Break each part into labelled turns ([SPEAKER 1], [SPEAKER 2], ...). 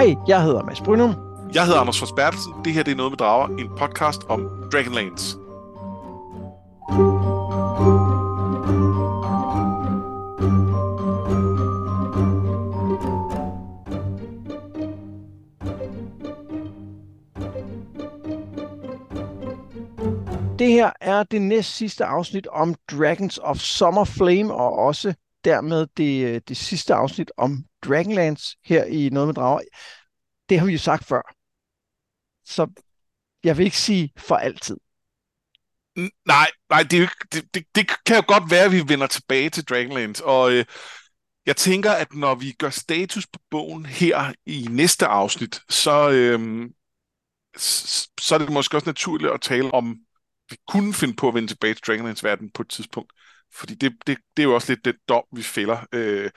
[SPEAKER 1] Hej, jeg hedder Mads Brynum.
[SPEAKER 2] Jeg hedder Anders Forsbertelsen. Det her det er Noget med Drager, en podcast om Dragonlance.
[SPEAKER 1] Det her er det næst sidste afsnit om Dragons of Summer Flame, og også dermed det, det sidste afsnit om Dragonlance her i Noget med Drager. Det har vi jo sagt før. Så jeg vil ikke sige for altid.
[SPEAKER 2] Nej, nej det, det, det, det kan jo godt være, at vi vender tilbage til Dragonlance. Og øh, jeg tænker, at når vi gør status på bogen her i næste afsnit, så, øh, så er det måske også naturligt at tale om, vi kunne finde på at vende tilbage til Dragonlands verden på et tidspunkt. Fordi det, det, det er jo også lidt den dom, vi fælder. Øh,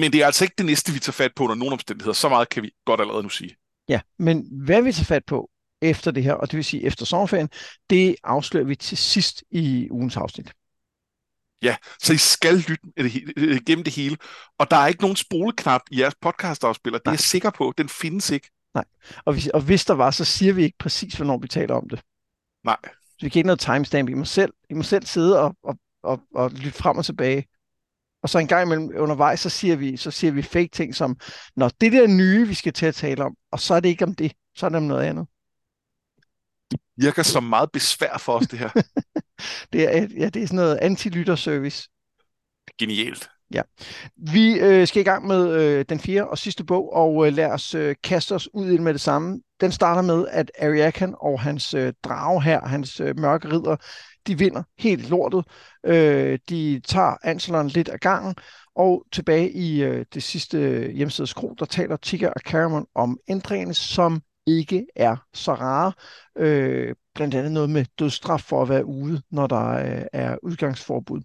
[SPEAKER 2] men det er altså ikke det næste, vi tager fat på under nogen omstændigheder. Så meget kan vi godt allerede nu sige.
[SPEAKER 1] Ja, men hvad vi tager fat på efter det her, og det vil sige efter sommerferien, det afslører vi til sidst i ugens afsnit.
[SPEAKER 2] Ja, så I skal lytte det he- øh, gennem det hele. Og der er ikke nogen spoleknap i jeres podcastafspiller. Det er
[SPEAKER 1] Nej.
[SPEAKER 2] jeg sikker på. Den findes ikke.
[SPEAKER 1] Og hvis, og hvis der var, så siger vi ikke præcis, hvornår vi taler om det.
[SPEAKER 2] Nej.
[SPEAKER 1] Så vi kan ikke noget timestamp. I må selv, I må selv sidde og, og, og, og lytte frem og tilbage. Og så en gang imellem undervejs, så siger vi, så siger vi fake ting som, når det der nye, vi skal til at tale om, og så er det ikke om det, så er det om noget andet.
[SPEAKER 2] Virker som meget besvær for os, det her.
[SPEAKER 1] Det er, ja, det er sådan noget anti-lytterservice.
[SPEAKER 2] Genialt.
[SPEAKER 1] Vi øh, skal i gang med øh, den fjerde og sidste bog, og øh, lad os øh, kaste os ud i det med det samme. Den starter med, at Ariakan og hans øh, drage her, hans øh, mørke ridder, de vinder helt lortet. Øh, de tager Anselon lidt af gangen, og tilbage i øh, det sidste øh, hjemmesides kro, der taler Tigger og Caramon om ændringerne, som ikke er så rare. Øh, blandt andet noget med dødsstraf for at være ude, når der øh, er udgangsforbud.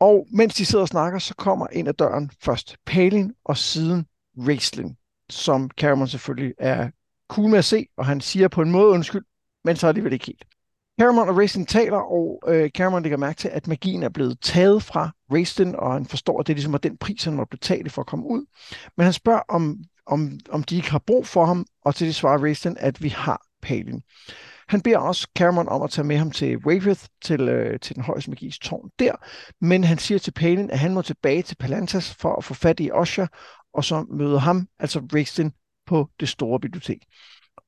[SPEAKER 1] Og mens de sidder og snakker, så kommer ind ad døren først Palin og siden Raistlin, som Cameron selvfølgelig er cool med at se, og han siger på en måde undskyld, men så alligevel ikke helt. Cameron og Raistlin taler, og øh, Cameron lægger mærke til, at magien er blevet taget fra Raistlin, og han forstår, at det ligesom var den pris, han måtte betale for at komme ud. Men han spørger, om, om, om de ikke har brug for ham, og til det svarer Raistlin, at vi har Palin. Han beder også Cameron om at tage med ham til Waveth, til, øh, til den højeste magis tårn der, men han siger til Palin, at han må tilbage til Palantas for at få fat i Osha, og så møder ham, altså Raistlin, på det store bibliotek.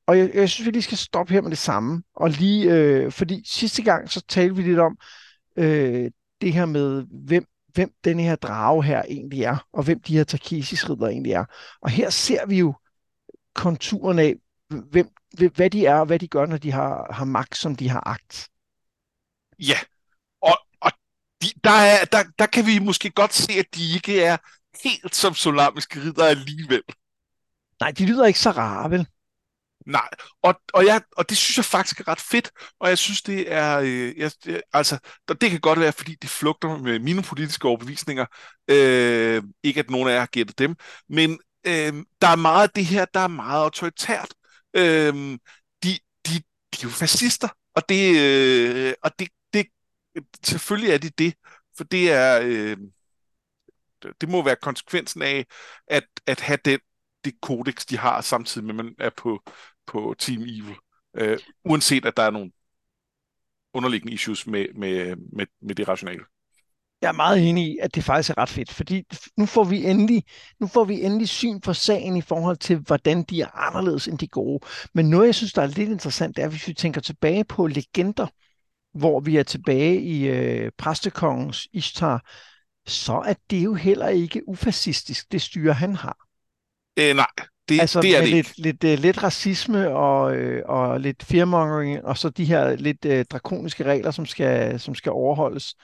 [SPEAKER 1] Og jeg, jeg synes, vi lige skal stoppe her med det samme, og lige, øh, fordi sidste gang, så talte vi lidt om øh, det her med, hvem, hvem den her drage her egentlig er, og hvem de her Takesis ridder egentlig er. Og her ser vi jo konturen af, hvem, hvad de er, og hvad de gør, når de har, har magt, som de har agt.
[SPEAKER 2] Ja. Og, og de, der, er, der, der kan vi måske godt se, at de ikke er helt som solamiske ridder alligevel.
[SPEAKER 1] Nej, de lyder ikke så rare, vel?
[SPEAKER 2] Nej, og, og, jeg, og det synes jeg faktisk er ret fedt, og jeg synes, det er, øh, jeg, jeg- altså, det kan godt være, fordi det flugter med mine politiske overbevisninger, øh, ikke at nogen af jer har gættet dem, men øh, der er meget af det her, der er meget autoritært. Øh, de, de, de er jo fascister, og det, øh, og det, det, selvfølgelig er de det, for det er, øh, det må være konsekvensen af, at, at have den, det kodex, de har, samtidig med, at man er på, på Team Evil. Øh, uanset at der er nogle underliggende issues med, med, med, med det rationale.
[SPEAKER 1] Jeg er meget enig i, at det faktisk er ret fedt, fordi nu får vi endelig, nu får vi endelig syn for sagen i forhold til, hvordan de er anderledes end de gode. Men noget, jeg synes, der er lidt interessant, det er, hvis vi tænker tilbage på legender, hvor vi er tilbage i øh, præstekongens Ishtar, så er det jo heller ikke ufascistisk, det styre, han har.
[SPEAKER 2] Øh, nej, det,
[SPEAKER 1] Altså
[SPEAKER 2] det er det ikke.
[SPEAKER 1] lidt, lidt, uh, lidt racisme og, øh, og lidt fearmongering, og så de her lidt øh, drakoniske regler, som skal, som skal overholdes.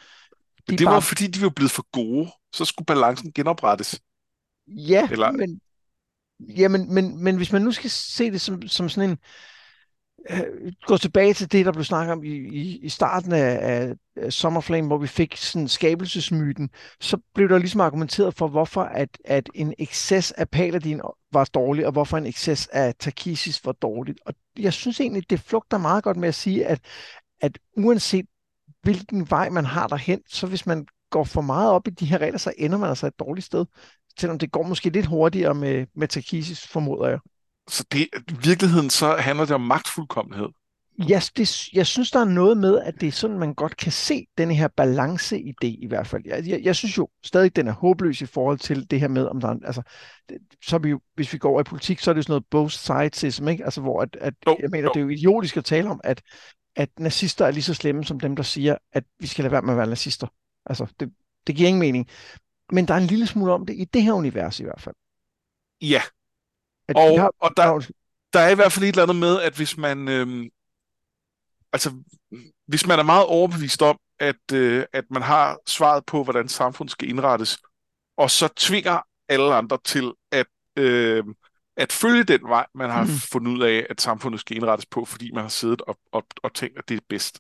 [SPEAKER 1] De
[SPEAKER 2] Det var
[SPEAKER 1] bare-
[SPEAKER 2] fordi, de var blevet for gode. Så skulle balancen genoprettes.
[SPEAKER 1] Ja,
[SPEAKER 2] Eller-
[SPEAKER 1] men, ja men, men, men hvis man nu skal se det som, som sådan en... Øh, gå tilbage til det, der blev snakket om i, i, i starten af, af, af Summerflame, hvor vi fik sådan skabelsesmyten, så blev der ligesom argumenteret for, hvorfor at, at en excess af Paladin var dårlig, og hvorfor en excess af Takisis var dårligt. Og jeg synes egentlig, det flugter meget godt med at sige, at, at uanset hvilken vej man har derhen, så hvis man går for meget op i de her regler, så ender man altså et dårligt sted. Selvom det går måske lidt hurtigere med, med Takisis, formoder jeg.
[SPEAKER 2] Så det, i virkeligheden så handler det om magtfuldkommenhed.
[SPEAKER 1] Ja, det, jeg synes, der er noget med, at det er sådan, man godt kan se den her balance-idé i hvert fald. Jeg, jeg, jeg synes jo stadig, den er håbløs i forhold til det her med, om der er, altså, det, så vi jo, hvis vi går over i politik, så er det jo sådan noget both sidesism, ikke? Altså, hvor at, at oh, jeg mener, oh. det er jo idiotisk at tale om, at, at nazister er lige så slemme som dem, der siger, at vi skal lade være med at være nazister. Altså, det, det giver ingen mening. Men der er en lille smule om det i det her univers i hvert fald.
[SPEAKER 2] Ja. At og, har, og der, der er i hvert fald et eller andet med, at hvis man... Øhm, altså, hvis man er meget overbevist om, at, øh, at man har svaret på, hvordan samfundet skal indrettes, og så tvinger alle andre til at, øh, at følge den vej, man har mm. fundet ud af, at samfundet skal indrettes på, fordi man har siddet og, og, og tænkt, at det er bedst,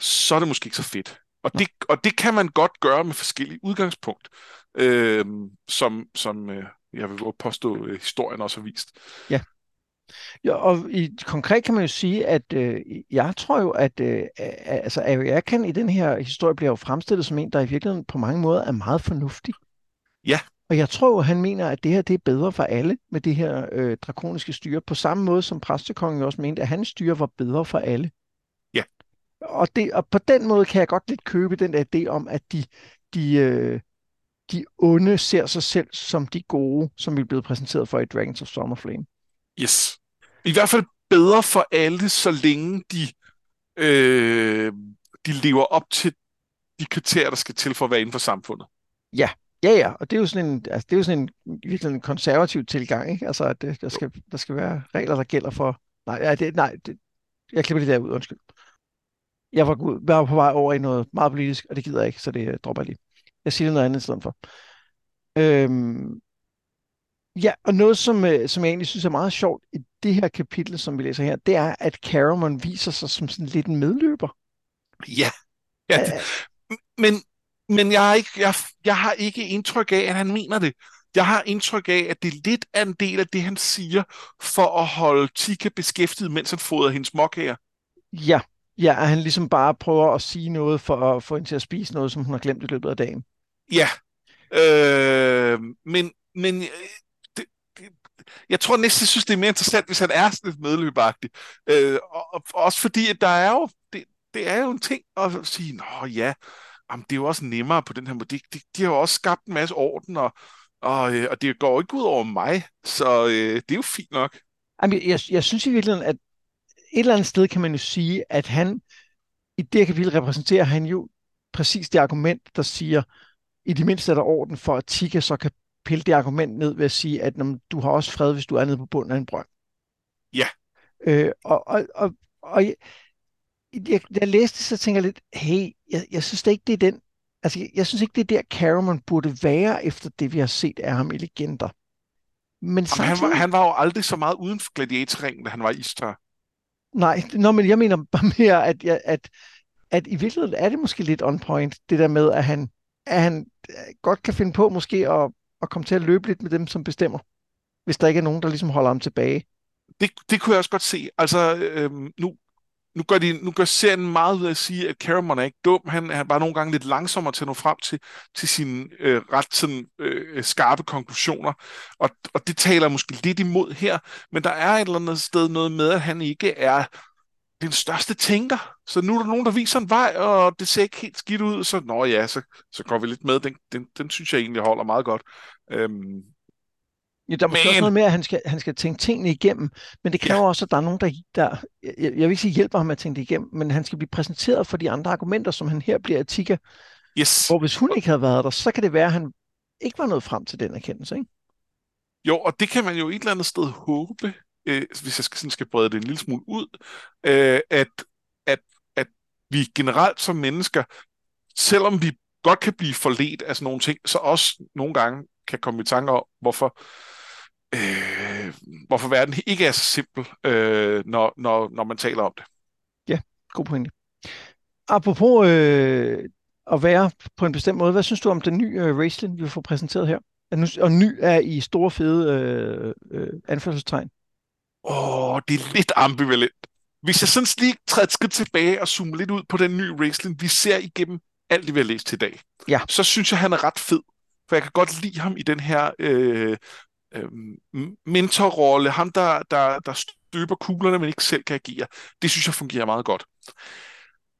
[SPEAKER 2] så er det måske ikke så fedt. Og det, og det kan man godt gøre med forskellige udgangspunkt, øh, som, som øh, jeg vil påstå, historien også har vist.
[SPEAKER 1] Ja. Ja, og i, konkret kan man jo sige, at øh, jeg tror jo, at øh, altså Ariakan i den her historie bliver jo fremstillet som en, der i virkeligheden på mange måder er meget fornuftig.
[SPEAKER 2] Ja.
[SPEAKER 1] Og jeg tror han mener, at det her det er bedre for alle med det her øh, drakoniske styre, på samme måde som præstekongen også mente, at hans styre var bedre for alle.
[SPEAKER 2] Ja.
[SPEAKER 1] Og, det, og på den måde kan jeg godt lidt købe den der idé om, at de, de, øh, de onde ser sig selv som de gode, som vi er blevet præsenteret for i Dragons of Summerflame.
[SPEAKER 2] Yes. I hvert fald bedre for alle, så længe de, øh, de lever op til de kriterier, der skal til for at være inden for samfundet.
[SPEAKER 1] Ja, ja, ja. Og det er jo sådan en, altså, det er jo sådan en virkelig en konservativ tilgang, ikke? Altså, at det, der, skal, der skal være regler, der gælder for... Nej, ja, det, nej det, jeg klipper det der ud, undskyld. Jeg var, var på vej over i noget meget politisk, og det gider jeg ikke, så det dropper jeg lige. Jeg siger noget andet i stedet for. Øhm, ja, og noget, som, øh, som jeg egentlig synes er meget sjovt i det her kapitel, som vi læser her, det er, at Caramon viser sig som sådan lidt en medløber.
[SPEAKER 2] Ja, ja det, men, men jeg, har ikke, jeg, jeg har ikke indtryk af, at han mener det. Jeg har indtryk af, at det er lidt af en del af det, han siger, for at holde Tika beskæftiget, mens han fodrer hendes mokkager.
[SPEAKER 1] Ja, ja, at han ligesom bare prøver at sige noget for at få hende til at spise noget, som hun har glemt i løbet af dagen.
[SPEAKER 2] Ja, øh, men, men øh, jeg tror næsten, jeg synes, det er mere interessant, hvis han er sådan lidt medløbagtig. Øh, og, og, også fordi, at der er jo, det, det er jo en ting at sige, nå ja, jamen, det er jo også nemmere på den her måde. De, de, de har jo også skabt en masse orden, og, og, øh, og det går ikke ud over mig, så øh, det er jo fint nok.
[SPEAKER 1] Jamen, jeg, jeg synes i virkeligheden, at et eller andet sted kan man jo sige, at han i det her kapitel repræsenterer han jo præcis det argument, der siger, i det mindste er der orden for, at Tika så kan pille det argument ned ved at sige, at når, du har også fred, hvis du er nede på bunden af en brønd.
[SPEAKER 2] Ja.
[SPEAKER 1] Øh, og, og, og, og jeg, jeg, jeg læste det, så tænker jeg lidt, hey, jeg, jeg synes da ikke, det er den, altså jeg, jeg synes ikke, det er der, Caramon burde være, efter det, vi har set af ham i Legender.
[SPEAKER 2] Men samtidig... han, var, han var jo aldrig så meget uden for gladiatorringen, da han var Istar.
[SPEAKER 1] Nej, nå, men jeg mener bare mere, at, at, at i virkeligheden er det måske lidt on point, det der med, at han, at han øh, godt kan finde på måske at, at komme til at løbe lidt med dem, som bestemmer, hvis der ikke er nogen, der ligesom holder ham tilbage.
[SPEAKER 2] Det, det kunne jeg også godt se. Altså, øhm, nu, nu, gør de, nu gør serien meget ud at sige, at Caramon er ikke dum. Han er bare nogle gange lidt langsommere til at nå frem til, til sine øh, ret sådan, øh, skarpe konklusioner. Og, og det taler måske lidt imod her. Men der er et eller andet sted noget med, at han ikke er den største tænker. Så nu er der nogen, der viser en vej, og det ser ikke helt skidt ud, så nå ja, så, så går vi lidt med. Den, den, den synes jeg egentlig holder meget godt. Øhm,
[SPEAKER 1] Ja, der er måske men... også noget med, at han skal, han skal tænke tingene igennem, men det kræver ja. også, at der er nogen, der, der jeg, jeg vil ikke sige hjælper ham med at tænke det igennem, men han skal blive præsenteret for de andre argumenter, som han her bliver etika.
[SPEAKER 2] Yes.
[SPEAKER 1] Hvor hvis hun ikke havde været der, så kan det være, at han ikke var nået frem til den erkendelse, ikke?
[SPEAKER 2] Jo, og det kan man jo et eller andet sted håbe, øh, hvis jeg skal, sådan skal brede det en lille smule ud, øh, at, at vi generelt som mennesker, selvom vi godt kan blive forledt af sådan nogle ting, så også nogle gange kan komme i tanke om, hvorfor, øh, hvorfor verden ikke er så simpel, øh, når, når, når man taler om det.
[SPEAKER 1] Ja, god pointe. Apropos øh, at være på en bestemt måde, hvad synes du om den nye øh, Raceland, vi får præsenteret her? Og ny er i store, fede øh, øh, anførselstegn.
[SPEAKER 2] Åh, det er lidt ambivalent. Hvis jeg sådan lige træder et skridt tilbage og zoomer lidt ud på den nye Raceland, vi ser igennem alt det, vi har læst til i dag,
[SPEAKER 1] Ja.
[SPEAKER 2] så synes jeg, han er ret fed. For jeg kan godt lide ham i den her øh, øh, mentorrolle. Ham, der, der, der støber kuglerne, men ikke selv kan agere. Det synes jeg fungerer meget godt.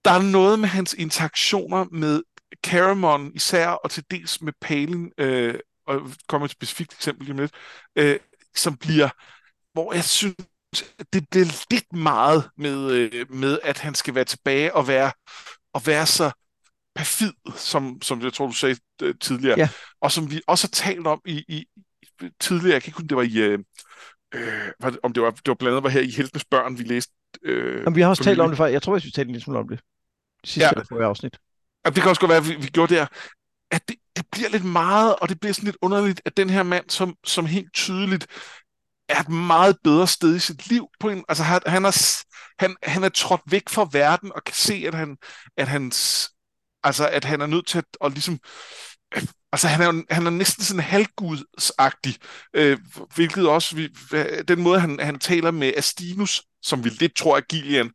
[SPEAKER 2] Der er noget med hans interaktioner med Caramon især, og til dels med Palin, øh, og kommer et specifikt eksempel lige om lidt, øh, som bliver, hvor jeg synes, det bliver lidt meget med, øh, med, at han skal være tilbage og være, og være så perfid, som, som jeg tror, du sagde øh, tidligere,
[SPEAKER 1] Ja.
[SPEAKER 2] og som vi også har talt om i, i, tidligere, jeg kan ikke huske, det var i, øh, øh, var det- om det var, det var blandt andet var her i Heltenes Børn, vi læste. Øh,
[SPEAKER 1] Men vi har også talt om det før. Jeg tror, vi talte en lille smule om det. Sidste
[SPEAKER 2] Ja.
[SPEAKER 1] afsnit.
[SPEAKER 2] at det kan også godt være, at vi, vi gjorde det her, at det, det bliver lidt meget, og det bliver sådan lidt underligt, at den her mand, som, som helt tydeligt er et meget bedre sted i sit liv, på en, altså han, han, er, han, han er trådt væk fra verden, og kan se, at han, at hans, altså at han er nødt til at, at ligesom, altså han er, jo- han er næsten sådan halvgudsagtig, øh, hvilket også, vi, den måde han, han taler med Astinus, som vi lidt tror er Gillian,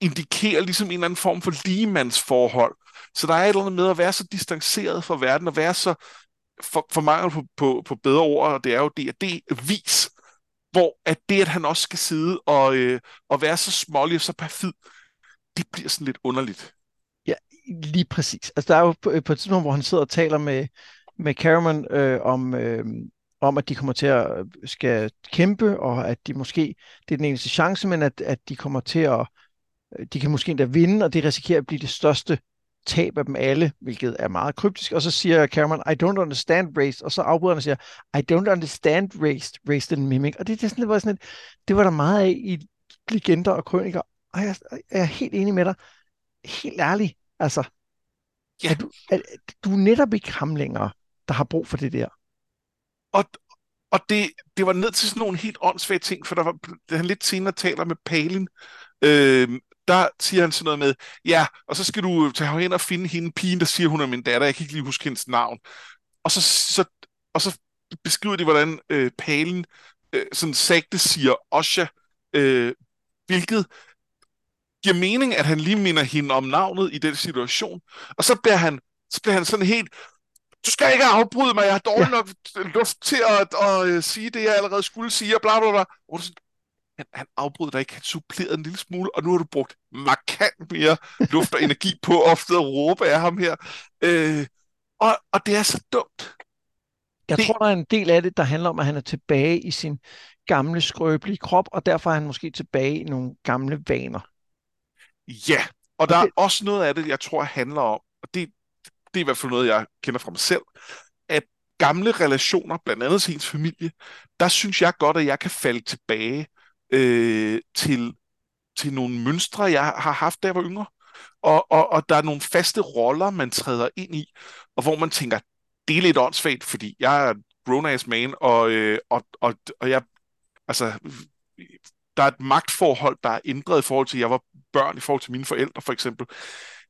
[SPEAKER 2] indikerer ligesom en eller anden form for ligemandsforhold. Så der er et eller andet med at være så distanceret fra verden, og være så, for, for mangel på, på, på bedre ord, og det er jo D&D-vis, hvor at det, at han også skal sidde og, øh, og være så smålig og så perfid, det bliver sådan lidt underligt.
[SPEAKER 1] Ja, Lige præcis. Altså, der er jo på, på et tidspunkt, hvor han sidder og taler med, med Cameron øh, om, øh, om, at de kommer til at øh, skal kæmpe, og at de måske, det er den eneste chance, men at, at de kommer til at, øh, de kan måske endda vinde, og det risikerer at blive det største tab af dem alle, hvilket er meget kryptisk. Og så siger Cameron, I don't understand race, og så afbryder han og siger, I don't understand race, race and mimic. Og det, det, er sådan, det, var sådan et, det var der meget af i legender og krøniker, og jeg, jeg er helt enig med dig. Helt ærligt, altså,
[SPEAKER 2] Ja.
[SPEAKER 1] er du, er, du er netop ikke ham længere, der har brug for det der.
[SPEAKER 2] Og, og det, det var ned til sådan nogle helt åndssvage ting, for der var, han lidt senere taler med Palin, øh, der siger han sådan noget med, ja, og så skal du tage hen og finde hende pigen, der siger, hun er min datter, jeg kan ikke lige huske hendes navn. Og så, så, og så beskriver de, hvordan øh, Palin øh, sådan sagte siger Osha, øh, hvilket giver mening, at han lige minder hende om navnet i den situation. Og så bliver han, så bliver han sådan helt, du skal ikke afbryde mig, jeg har dårlig
[SPEAKER 1] Ja.
[SPEAKER 2] nok luft til at, at, at sige det, jeg allerede skulle sige, og bla bla bla. Og så, han, han afbrød dig ikke, han supplerede en lille smule, og nu har du brugt markant mere luft og energi på ofte at råbe af ham her. Øh, og, og det er så dumt.
[SPEAKER 1] Jeg
[SPEAKER 2] Det-
[SPEAKER 1] tror, der er en del af det, der handler om, at han er tilbage i sin gamle, skrøbelige krop, og derfor er han måske tilbage i nogle gamle vaner.
[SPEAKER 2] Ja, og der
[SPEAKER 1] det-
[SPEAKER 2] er også noget af det, jeg tror handler om, og det, det er i hvert fald noget, jeg kender fra mig selv, at gamle relationer, blandt andet til ens familie, der synes jeg godt, at jeg kan falde tilbage øh, til, til nogle mønstre, jeg har haft, da jeg var yngre. Og, og, og der er nogle faste roller, man træder ind i, og hvor man tænker, det er lidt åndssvagt, fordi jeg er grown-ass man, og, øh, og, og, og jeg, altså, der er et magtforhold, der er ændret i forhold til, at jeg var børn, i forhold til mine forældre, for eksempel,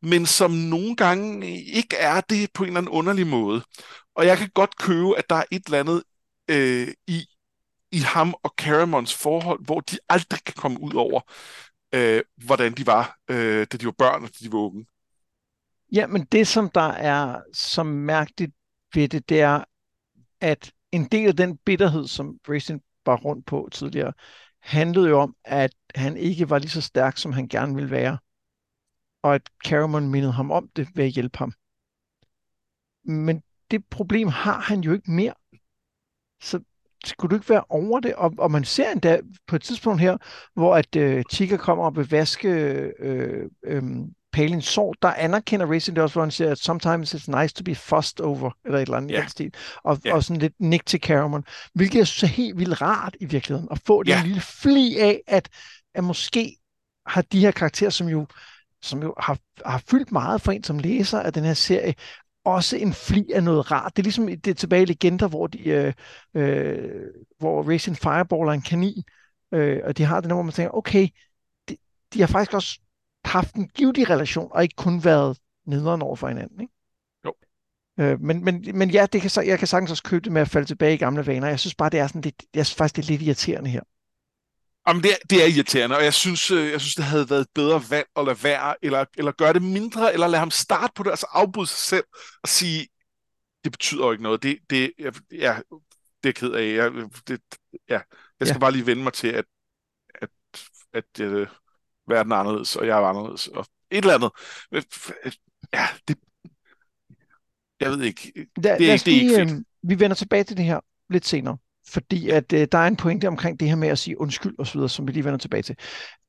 [SPEAKER 2] men som nogle gange ikke er det på en eller anden underlig måde. Og jeg kan godt købe, at der er et eller andet øh, i, i ham og Caramons forhold, hvor de aldrig kan komme ud over, øh, hvordan de var, øh, da de var børn og da de var unge.
[SPEAKER 1] Ja, men det, som der er så mærkeligt ved det, det er, at en del af den bitterhed, som Racing var rundt på tidligere, handlede jo om, at han ikke var lige så stærk, som han gerne ville være. Og at Caramon mindede ham om det ved at hjælpe ham. Men det problem har han jo ikke mere. Så skulle du ikke være over det? Og, og man ser endda på et tidspunkt her, hvor at øh, Chica kommer og vil vaske øh, øh, Palins sår, der anerkender Racing det også, hvor han siger, at sometimes it's nice to be fussed over, eller et eller andet
[SPEAKER 2] Ja.
[SPEAKER 1] den stil. Og,
[SPEAKER 2] Ja.
[SPEAKER 1] og sådan lidt nik til Caramon, hvilket jeg synes er helt vildt rart i virkeligheden, at få
[SPEAKER 2] Ja.
[SPEAKER 1] den lille fli af, at, at måske har de her karakterer, som jo, som jo har, har fyldt meget for en som læser af den her serie, også en fli af noget rart. Det er ligesom det er tilbage i legender, hvor, de, øh, øh, hvor Racing Fireball er en kanin, øh, og de har der, hvor man tænker, okay, de, de har faktisk også haft en givtig relation, og ikke kun været nederen over for hinanden. Ikke?
[SPEAKER 2] Jo.
[SPEAKER 1] Øh, men, men, men ja, det kan, jeg kan sagtens også købe det med at falde tilbage i gamle vaner. Jeg synes bare, det er sådan lidt, jeg synes faktisk, det er lidt irriterende her.
[SPEAKER 2] Jamen, det, er, det er irriterende, og jeg synes, øh, jeg synes, det havde været et bedre valg at lade være, eller, eller gøre det mindre, eller lade ham starte på det, altså afbryde sig selv og sige, det betyder jo ikke noget. Det, det, jeg, ja, det er ked af. Jeg, det, ja, jeg skal ja. bare lige vende mig til, at, at, at, at uh, verden er anderledes, og jeg er anderledes, og et eller andet. Ja, det, jeg ved ikke.
[SPEAKER 1] Det, er, det er ikke fedt. Øh, vi vender tilbage til det her lidt senere fordi at øh, der er en pointe omkring det her med at sige undskyld og så videre, som vi lige vender tilbage til.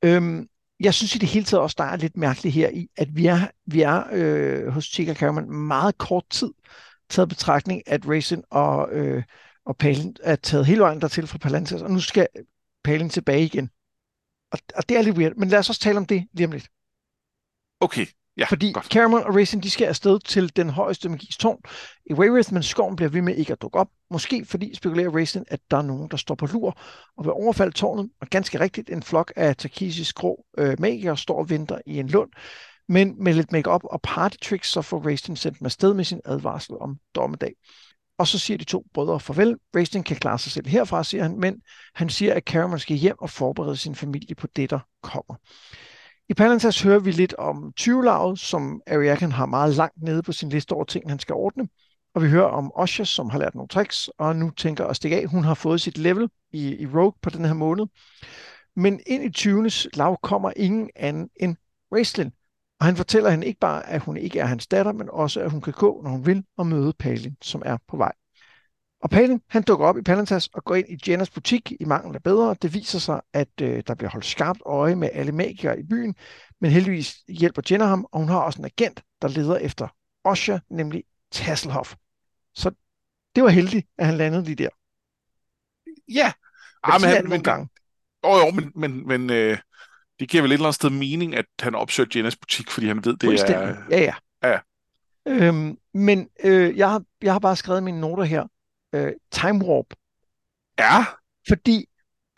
[SPEAKER 1] Øhm, jeg synes i det hele taget også, der er lidt mærkeligt her i, at vi er, vi er øh, hos Chica Cameron meget kort tid taget betragtning, at Racing og, øh, og Palin er taget hele vejen dertil fra Palantis, og nu skal Palin tilbage igen. Og, og det er lidt weird, men lad os også tale om det lige om lidt.
[SPEAKER 2] Okay. Ja,
[SPEAKER 1] Fordi
[SPEAKER 2] godt.
[SPEAKER 1] Cameron og Racing, de skal afsted til den højeste magis tårn i Wayreth, men skoven bliver ved med ikke at dukke op. Måske fordi spekulerer Racing, at der er nogen, der står på lur og vil overfalde tårnet. Og ganske rigtigt, en flok af Takisis grå øh, magikere står og venter i en lund. Men med lidt makeup og party tricks, så får Racing sendt med sted med sin advarsel om dommedag. Og så siger de to brødre farvel. Racing kan klare sig selv herfra, siger han, men han siger, at Cameron skal hjem og forberede sin familie på det, der kommer. I Palantas hører vi lidt om 20 som Ariakan har meget langt nede på sin liste over ting, han skal ordne. Og vi hører om Osha, som har lært nogle tricks, og nu tænker at stikke af. Hun har fået sit level i, i Rogue på den her måned. Men ind i 20. lav kommer ingen anden end Raistlin. Og han fortæller hende ikke bare, at hun ikke er hans datter, men også, at hun kan gå, når hun vil, og møde Palin, som er på vej. Og Palin, han dukker op i Palantas og går ind i Jennas butik i mangel af bedre. Det viser sig, at øh, der bliver holdt skarpt øje med alle magikere i byen, men heldigvis hjælper Jenna ham, og hun har også en agent, der leder efter Osha, nemlig Tasselhoff. Så det var heldigt, at han landede lige der.
[SPEAKER 2] Ja,
[SPEAKER 1] ah, men, han, men, gang.
[SPEAKER 2] Oh, jo, men, men, men øh, det giver vel et eller andet sted mening, at han opsøger Jennas butik, fordi han ved, det er...
[SPEAKER 1] Ja, ja.
[SPEAKER 2] ja.
[SPEAKER 1] Øhm, men øh, jeg, har, jeg har bare skrevet mine noter her øh, time warp.
[SPEAKER 2] Ja.
[SPEAKER 1] Fordi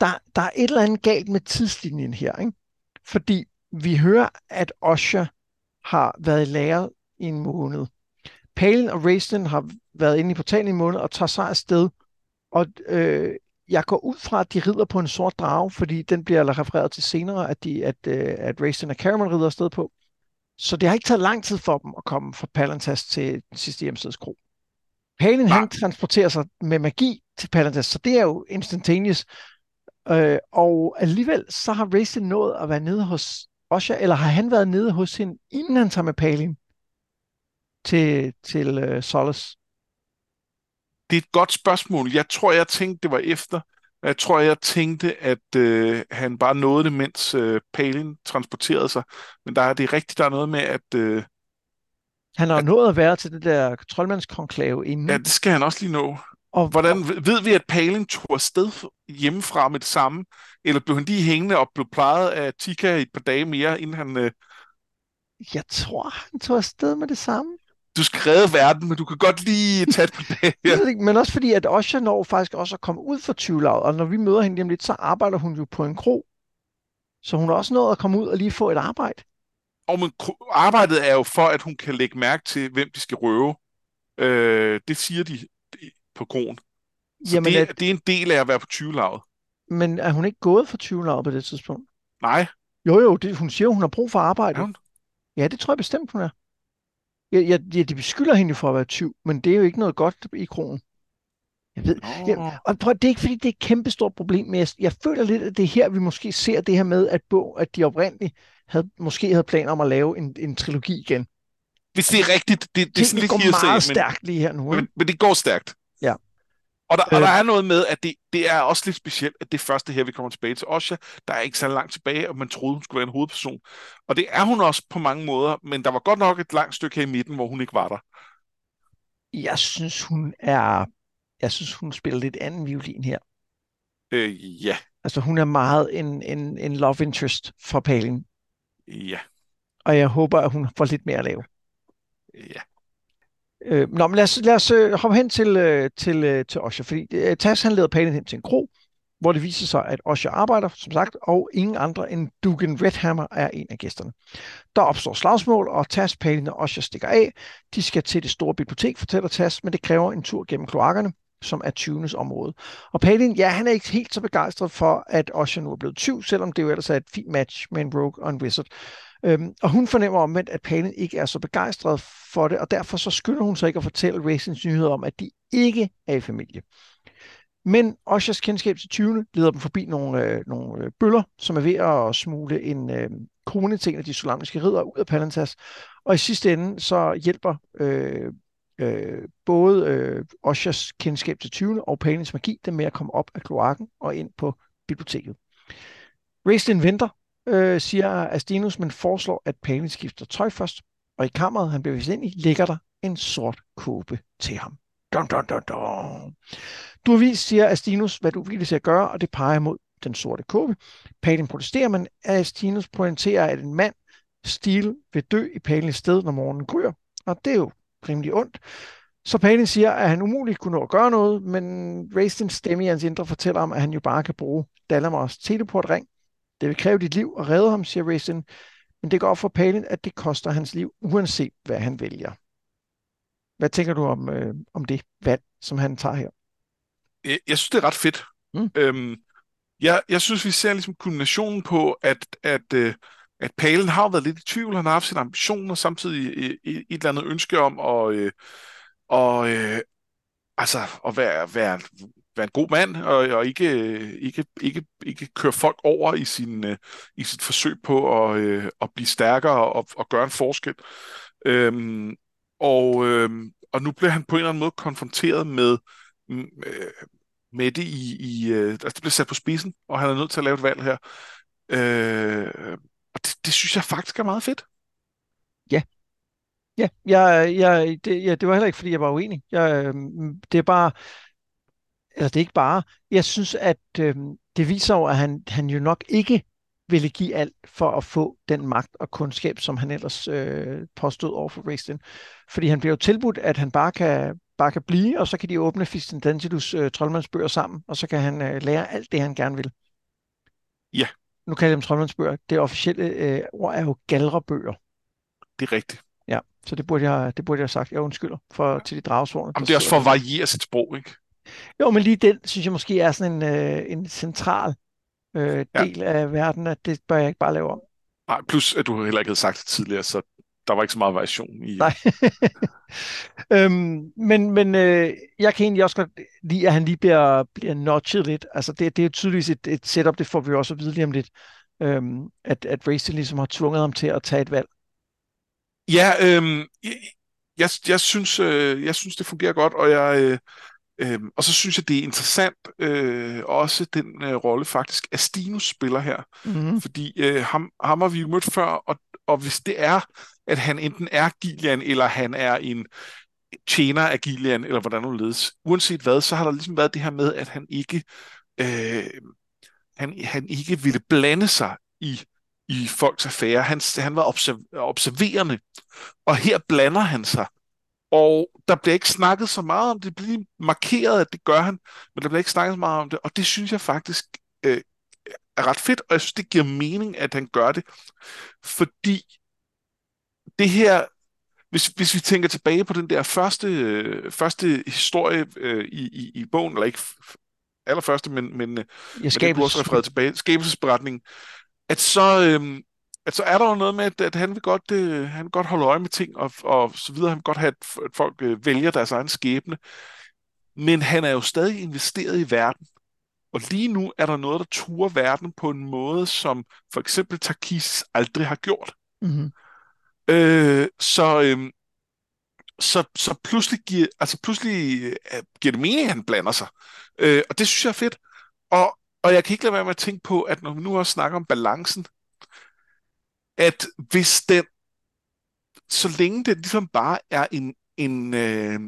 [SPEAKER 1] der, der er et eller andet galt med tidslinjen her. Ikke? Fordi vi hører, at Osha har været i lærer i en måned. Palin og Raistlin har været inde i portalen i en måned og tager sig afsted. Og øh, jeg går ud fra, at de rider på en sort drage, fordi den bliver refereret til senere, at, de, at, øh, at Raistlin og Caramel rider afsted på. Så det har ikke taget lang tid for dem at komme fra Palantas til sidste hjemstedskro. Palin, han transporterer sig med magi til Palantir, så det er jo instantaneous. Øh, og alligevel så har Racing nået at være nede hos Osha, eller har han været nede hos hende, inden han tager med Palin til, til uh, Solace?
[SPEAKER 2] Det er et godt spørgsmål. Jeg tror, jeg tænkte, det var efter. Jeg tror, jeg tænkte, at øh, han bare nåede det, mens øh, Palin transporterede sig. Men der er det rigtigt, der er noget med, at øh,
[SPEAKER 1] han har ja. nået at være til det der troldmandskonklave inden.
[SPEAKER 2] Ja, det skal han også lige nå. Og hvordan ved vi, at Palin tog afsted hjemmefra med det samme? Eller blev han lige hængende og blev plejet af Tika et par dage mere, inden han... Øh...
[SPEAKER 1] Jeg tror, han tog afsted med det samme.
[SPEAKER 2] Du skal redde verden, men du kan godt lige tage det på dag.
[SPEAKER 1] Ja. men også fordi, at Osha når faktisk også at komme ud for 20 og når vi møder hende lige lidt, så arbejder hun jo på en kro. Så hun har også nået at komme ud og lige få et arbejde
[SPEAKER 2] og men, arbejdet er jo for, at hun kan lægge mærke til, hvem de skal røve. Øh, det siger de på kronen. Så Jamen, det, at, det er en del af at være på 20-laget.
[SPEAKER 1] Men er hun ikke gået for 20-laget på det tidspunkt?
[SPEAKER 2] Nej.
[SPEAKER 1] Jo, jo, det, hun siger, hun har brug for arbejde.
[SPEAKER 2] Ja,
[SPEAKER 1] ja, det tror jeg bestemt, hun er. Ja, ja, ja, de beskylder hende for at være 20, men det er jo ikke noget godt i kronen. Jeg ved, jeg, og prøv, det er ikke fordi, det er et kæmpestort problem, men jeg, jeg føler lidt, at det er her, vi måske ser det her med, at, bog, at de oprindeligt havde, måske havde planer om at lave en, en trilogi igen.
[SPEAKER 2] Hvis det er rigtigt, det, det, det er sådan
[SPEAKER 1] lidt går meget stærkt lige her nu.
[SPEAKER 2] Men, men det går stærkt.
[SPEAKER 1] Ja.
[SPEAKER 2] Og der, øh. og der er noget med, at det, det er også lidt specielt, at det første her, vi kommer tilbage til Osha, der er ikke så langt tilbage, og man troede, hun skulle være en hovedperson. Og det er hun også på mange måder, men der var godt nok et langt stykke her i midten, hvor hun ikke var der.
[SPEAKER 1] Jeg synes, hun er... Jeg synes, hun spiller lidt anden violin her.
[SPEAKER 2] Øh, ja.
[SPEAKER 1] Altså, hun er meget en, en, en love interest for Palin.
[SPEAKER 2] Ja.
[SPEAKER 1] Og jeg håber, at hun får lidt mere at lave.
[SPEAKER 2] Ja.
[SPEAKER 1] Øh, nå, men lad os, lad os øh, hoppe hen til, øh, til, øh, til Osha, fordi øh, Tas han leder Palin hen til en kro, hvor det viser sig, at Osha arbejder, som sagt, og ingen andre end Dugan Redhammer er en af gæsterne. Der opstår slagsmål, og Tas, Palin og Osha stikker af. De skal til det store bibliotek, fortæller Tas, men det kræver en tur gennem kloakkerne som er tyvenes område. Og Palin, ja, han er ikke helt så begejstret for, at Osher nu er blevet tyv, selvom det jo ellers er et fint match med en Rogue og en Wizard. Øhm, og hun fornemmer omvendt, at Palin ikke er så begejstret for det, og derfor så skynder hun sig ikke at fortælle Racings nyheder om, at de ikke er i familie. Men Oshas kendskab til 20. leder dem forbi nogle, øh, nogle øh, bøller, som er ved at smule en øh, kone til en af de solamniske ridder ud af Palantas. Og i sidste ende så hjælper øh, øh, både øh, Oshas kendskab til 20. og Palins magi dem med at komme op af kloakken og ind på biblioteket. Raistlin venter, øh, siger Astinus, men foreslår, at Palin skifter tøj først. Og i kammeret, han bliver vist ind i, ligger der en sort kåbe til ham. Dun, dun, dun, dun. Du har vist, siger Astinus, hvad du vil til at gøre, og det peger mod den sorte kåbe. Palin protesterer, men Astinus pointerer, at en mand stil vil dø i Palins sted, når morgenen gryer. Og det er jo rimelig ondt. Så Palin siger, at han umuligt kunne nå at gøre noget, men Raistins stemme i hans indre fortæller ham, at han jo bare kan bruge Dalamars teleportring. Det vil kræve dit liv og redde ham, siger Raistin, men det går op for Palin, at det koster hans liv, uanset hvad han vælger. Hvad tænker du om, øh, om det valg, som han tager her?
[SPEAKER 2] Jeg, jeg synes, det er ret fedt. Mm. Øhm, jeg, jeg synes, vi ser ligesom kombinationen på, at, at, øh, at Palen har været lidt i tvivl. Han har haft sine ambitioner, samtidig et, et eller andet ønske om at, øh, og, øh, altså, at være, være, være en god mand, og, og ikke, ikke, ikke, ikke køre folk over i, sin, øh, i sit forsøg på at, øh, at blive stærkere og, og gøre en forskel. Øhm, og, øh, og nu bliver han på en eller anden måde konfronteret med, øh, med det i, i øh, altså det bliver sat på spidsen, og han er nødt til at lave et valg her. Øh, og det, det synes jeg faktisk er meget fedt.
[SPEAKER 1] Ja. Ja, jeg, jeg, det, ja, det var heller ikke, fordi jeg var uenig. Jeg, øh, det er bare, eller det er ikke bare, jeg synes, at øh, det viser jo, at han, han jo nok ikke ville give alt for at få den magt og kundskab, som han ellers øh, påstod over for Raistin. Fordi han bliver jo tilbudt, at han bare kan, bare kan blive, og så kan de åbne Fistendantilus øh, troldmandsbøger sammen, og så kan han øh, lære alt det, han gerne vil.
[SPEAKER 2] Ja.
[SPEAKER 1] Nu kalder jeg dem troldmandsbøger. Det officielle øh, ord er jo galrebøger.
[SPEAKER 2] Det er rigtigt.
[SPEAKER 1] Ja, så det burde jeg, det burde jeg have sagt. Jeg undskylder for, til de dragsvorene.
[SPEAKER 2] Jamen, det er også for at variere sit sprog, ikke?
[SPEAKER 1] Jo, men lige den, synes jeg måske er sådan en, øh, en central øh, del ja. af verden, at det bør jeg ikke bare lave om.
[SPEAKER 2] Nej, plus at du heller ikke havde sagt det tidligere, så der var ikke så meget variation i...
[SPEAKER 1] Nej. øhm, men men øh, jeg kan egentlig også godt lide, at han lige bliver, bliver notchet lidt. Altså det, det er jo tydeligvis et, et setup, det får vi også at vide lige om lidt, øhm, at, at Racing ligesom har tvunget ham til at tage et valg.
[SPEAKER 2] Ja, øhm, jeg, jeg, jeg, synes, øh, jeg synes, det fungerer godt, og jeg... Øh, Øhm, og så synes jeg, det er interessant øh, også den øh, rolle faktisk Astinus spiller her. Mm-hmm. Fordi øh, ham, ham har vi jo mødt før, og, og hvis det er, at han enten er Gillian, eller han er en tjener af Gillian, eller hvordan nu ledes, uanset hvad, så har der ligesom været det her med, at han ikke, øh, han, han ikke ville blande sig i i folks affære. Han, han var observ- observerende, og her blander han sig og der bliver ikke snakket så meget om det. Det bliver markeret, at det gør han, men der bliver ikke snakket så meget om det. Og det synes jeg faktisk øh, er ret fedt, og jeg synes, det giver mening, at han gør det. Fordi det her, hvis, hvis vi tænker tilbage på den der første, øh, første historie øh, i, i, i bogen, eller ikke allerførste, men, men
[SPEAKER 1] ja, skabelses-
[SPEAKER 2] det, også refereret tilbage, skabelsesberetningen, at så, øh, at så er der jo noget med, at, at han, vil godt, øh, han vil godt holde øje med ting, og, og så videre. Han vil godt have, at, at folk øh, vælger deres egen skæbne. Men han er jo stadig investeret i verden. Og lige nu er der noget, der turer verden på en måde, som for eksempel Takis aldrig har gjort. Mm-hmm. Øh, så, øh, så, så pludselig, giver, altså pludselig øh, giver det mening, at han blander sig. Øh, og det synes jeg er fedt. Og, og jeg kan ikke lade være med at tænke på, at når vi nu også snakker om balancen, at hvis den, så længe det ligesom bare er en, en øh,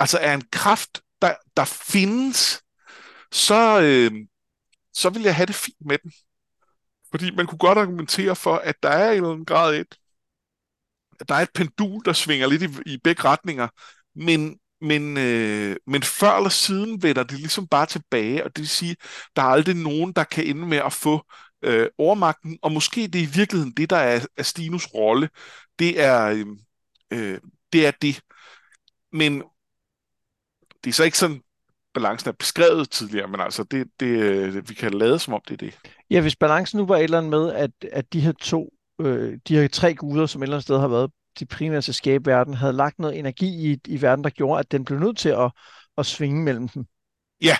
[SPEAKER 2] altså er en kraft, der, der findes, så, øh, så vil jeg have det fint med den. Fordi man kunne godt argumentere for, at der er en eller anden grad et, der er et pendul, der svinger lidt i, i begge retninger, men, men, øh, men før eller siden vender det ligesom bare tilbage, og det vil sige, der er aldrig nogen, der kan ende med at få øh, overmagten, og måske det er i virkeligheden det, der er, er Stinus rolle. Det er, øhm, øh, det er det. Men det er så ikke sådan balancen er beskrevet tidligere, men altså, det, det, øh, vi kan lade som om det er det.
[SPEAKER 1] Ja, hvis balancen nu var et eller andet med, at, at de her to, øh, de her tre guder, som et eller andet sted har været de primære til skabe verden, havde lagt noget energi i, i verden, der gjorde, at den blev nødt til at, at svinge mellem dem.
[SPEAKER 2] Ja.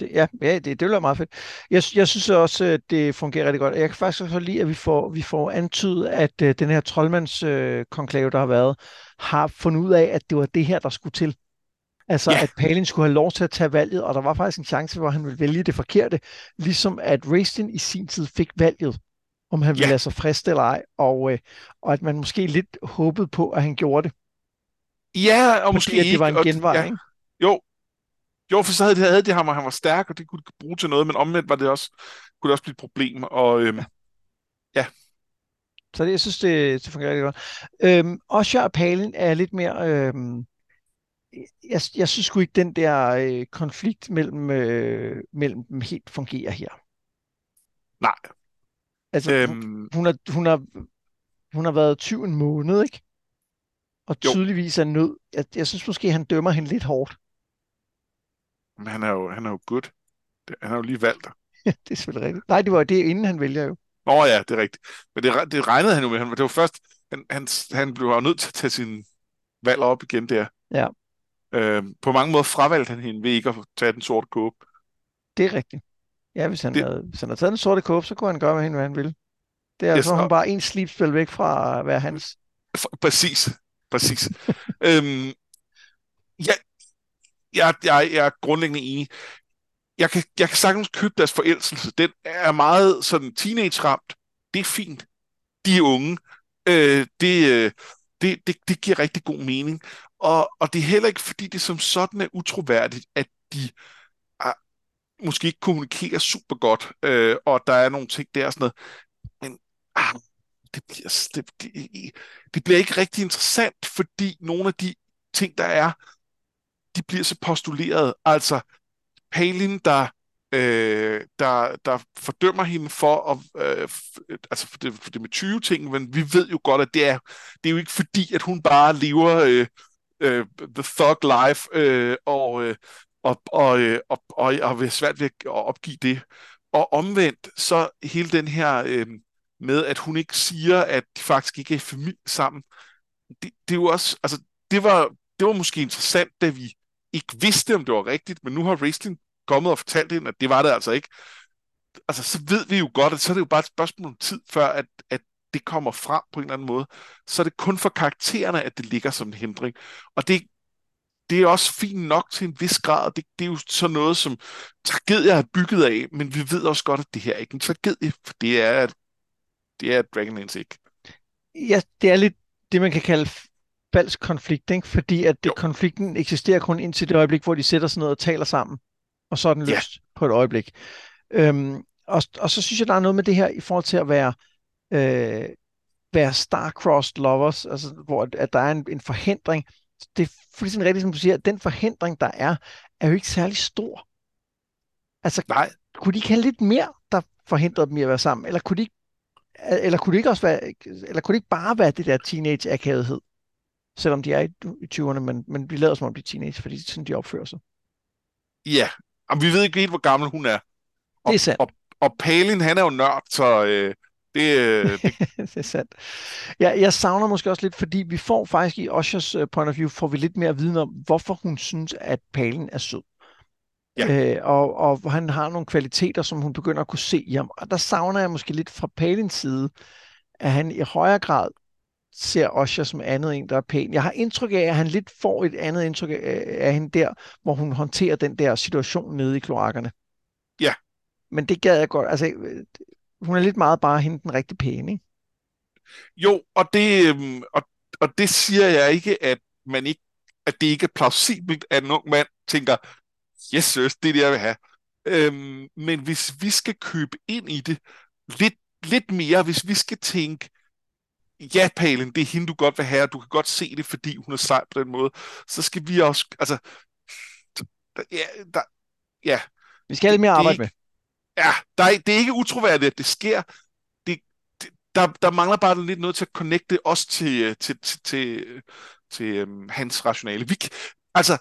[SPEAKER 1] Det, ja, ja det, det bliver meget fedt. Jeg, jeg synes også, at det fungerer rigtig godt. Jeg kan faktisk også lide, at vi får, vi får antydet, at uh, den her troldmandskonklave, uh, der har været, har fundet ud af, at det var det her, der skulle til. Altså, yeah. at Palin skulle have lov til at tage valget, og der var faktisk en chance, hvor han ville vælge det forkerte, ligesom at Raistin i sin tid fik valget, om han ville yeah. lade sig friste eller ej, og, øh, og at man måske lidt håbede på, at han gjorde det.
[SPEAKER 2] Ja, og
[SPEAKER 1] Fordi
[SPEAKER 2] måske
[SPEAKER 1] at det var en genvej,
[SPEAKER 2] ja.
[SPEAKER 1] ikke?
[SPEAKER 2] Jo, jo, for så havde de, havde de ham, og han var stærk, og det kunne bruge til noget, men omvendt var det også, kunne det også blive et problem, og øhm, ja.
[SPEAKER 1] Så det, jeg synes, det, det fungerer rigtig godt. Øhm, Osher og Palin er lidt mere... Øhm, jeg, jeg synes sgu ikke, den der øh, konflikt mellem, øh, mellem dem helt fungerer her.
[SPEAKER 2] Nej.
[SPEAKER 1] Altså, øhm, hun, har, hun, har, hun har været 20 en måned, ikke? Og
[SPEAKER 2] Jo.
[SPEAKER 1] tydeligvis er nød. Jeg, jeg synes måske, han dømmer hende lidt hårdt.
[SPEAKER 2] Men han er jo, han er jo good. Han har jo lige valgt.
[SPEAKER 1] det er selvfølgelig rigtigt. Nej, det var det, inden han vælger jo.
[SPEAKER 2] Nå ja, det er rigtigt. Men det, det regnede han jo med. Han, det var først, han, han, han blev jo nødt til at tage sin valg op igen der.
[SPEAKER 1] Ja.
[SPEAKER 2] Øhm, på mange måder fravalgte han hende ved ikke at tage den sorte kåbe.
[SPEAKER 1] Det er rigtigt. Ja, hvis han,
[SPEAKER 2] Det-
[SPEAKER 1] havde, hvis han havde taget den sorte kåbe, så kunne han gøre med hende, hvad han ville. Det er
[SPEAKER 2] Yes,
[SPEAKER 1] yes, så er hun
[SPEAKER 2] og-
[SPEAKER 1] bare en slipspil væk fra at være hans.
[SPEAKER 2] Præcis. Præcis. øhm, jeg, jeg, jeg, jeg er grundlæggende enig. Jeg kan, jeg kan sagtens købe deres forelskelse. Den er meget sådan teenage-ramt. Det er fint. De er unge. Øh, det, øh, det, det, det giver rigtig god mening. Og, og det er heller ikke, fordi det som sådan er utroværdigt, at de er, måske ikke kommunikerer super godt, øh, og der er nogle ting der og sådan noget. Men ah, det, bliver, det, det, det bliver ikke rigtig interessant, fordi nogle af de ting, der er, de bliver så postuleret. Altså, Palin, der, øh, der, der fordømmer hende for, at, øh, f- altså for det, for det med 20 ting, men vi ved jo godt, at det er, det er jo ikke fordi, at hun bare lever øh, øh, the thug life øh, og, øh, og, og, øh, og, og, og vil svært ved at opgive det. Og omvendt, så hele den her øh, med, at hun ikke siger, at de faktisk ikke er i familie sammen, det, det er jo også, altså, det var, det var måske interessant, da vi ikke vidste, om det var rigtigt, men nu har Raistlin kommet og fortalt hende, at det var det altså ikke. Altså, så ved vi jo godt, at så er det jo bare et spørgsmål om tid, før at, at det kommer frem på en eller anden måde. Så er det kun for karaktererne, at det ligger som en hindring. Og det, det er også fint nok til en vis grad. Det, det er jo sådan noget, som tragedier er bygget af, men vi ved også godt, at det her er ikke en tragedie, for det er, det er Dragonlance ikke.
[SPEAKER 1] Ja, det er lidt det, man kan kalde falsk konflikt, ikke? fordi at det, konflikten eksisterer kun indtil det øjeblik, hvor de sætter sig ned og taler sammen, og så er den
[SPEAKER 2] Ja.
[SPEAKER 1] løst på et øjeblik. Øhm, og, og så synes jeg, der er noget med det her i forhold til at være, øh, være star-crossed lovers, altså hvor at der er en, en forhindring. Det er fuldstændig rigtigt, som du siger, at den forhindring, der er, er jo ikke særlig stor. Altså,
[SPEAKER 2] Nej,
[SPEAKER 1] kunne de ikke have lidt mere, der forhindrede dem i at være sammen? Eller kunne de ikke, eller kunne det ikke også være, eller kunne det ikke bare være det der teenage-akavethed? Selvom de er i, i 20'erne, men, men vi lader som om de er teenage, fordi sådan, de opfører sig.
[SPEAKER 2] ja. Jamen, vi ved ikke helt, hvor gammel hun er.
[SPEAKER 1] Det er sandt.
[SPEAKER 2] Og, og Palin, han er jo nørd, så øh, det, øh, det,
[SPEAKER 1] det er sandt. Ja, jeg savner måske også lidt, fordi vi får faktisk i Oshers uh, point of view, får vi lidt mere viden om, hvorfor hun synes, at Palin er sød.
[SPEAKER 2] Ja.
[SPEAKER 1] Øh, og, og han har nogle kvaliteter, som hun begynder at kunne se i ham. Og der savner jeg måske lidt fra Palins side, at han i højere grad ser Osher som andet en, der er pæn. Jeg har indtryk af, at han lidt får et andet indtryk af, af hende der, hvor hun håndterer den der situation nede i kloakkerne.
[SPEAKER 2] Ja.
[SPEAKER 1] Men det gad jeg godt. Altså, øh, hun er lidt meget bare hende den rigtig pæne, ikke?
[SPEAKER 2] jo, og det, øhm, og, og det siger jeg ikke, at man ikke, at det ikke er plausibelt, at en ung mand tænker, yes, søs, det er det, jeg vil have. Øhm, men hvis vi skal købe ind i det lidt, lidt mere, hvis vi skal tænke, ja, Palin, det er hende, du godt vil have, og du kan godt se det, fordi hun er sej på den måde, så skal vi også, altså, ja, der, ja,
[SPEAKER 1] Vi skal have lidt mere
[SPEAKER 2] er
[SPEAKER 1] arbejde med.
[SPEAKER 2] Ja der er, det er ikke utroværdigt, at det sker. Det, det, der, der mangler bare lidt noget til at connecte os til, til, til, til, til øhm, hans rationale. Vi, altså,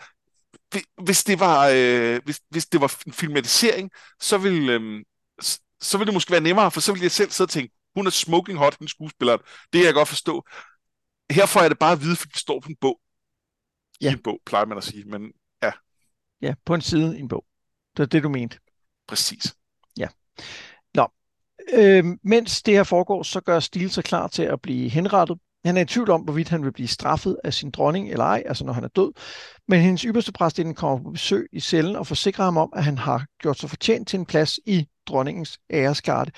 [SPEAKER 2] hvis det var, øh, hvis, hvis det var en filmatisering, så ville, øh, så ville det måske være nemmere, for så ville jeg selv sidde og tænke, hun er smoking hot, den skuespiller. Det kan jeg godt forstå. Her får jeg det bare at vide, fordi det står på en bog. Ja. I en bog, plejer man at sige, men ja.
[SPEAKER 1] Ja, på en side i en bog. Det er det, du mente.
[SPEAKER 2] Præcis.
[SPEAKER 1] Nå, øh, mens det her foregår, så gør Stil sig klar til at blive henrettet. Han er i tvivl om, hvorvidt han vil blive straffet af sin dronning eller ej, altså når han er død. Men hendes ypperste præstinde kommer på besøg i cellen og forsikrer ham om, at han har gjort sig fortjent til en plads i dronningens æresgarde.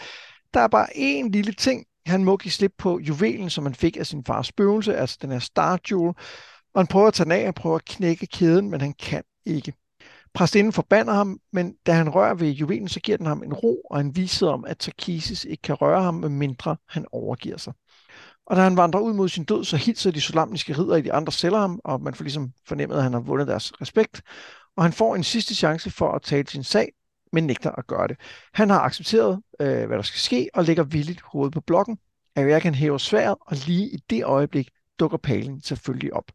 [SPEAKER 1] Der er bare én lille ting, han må give slip på juvelen, som han fik af sin fars spøgelse, altså den her Star Jewel. Og han prøver at tage den af han prøver at knække kæden, men han kan ikke. Præstinden forbander ham, men da han rører ved juvelen, så giver den ham en ro og en vished om, at Tarkisis ikke kan røre ham, medmindre han overgiver sig. Og da han vandrer ud mod sin død, så hilser de solamniske ridder i de andre celler ham, og man får ligesom fornemmet, at han har vundet deres respekt. Og han får en sidste chance for at tale sin sag, men nægter at gøre det. Han har accepteret, øh, hvad der skal ske, og lægger villigt hovedet på blokken. kan hæver sværet, og lige i det øjeblik dukker palen selvfølgelig op.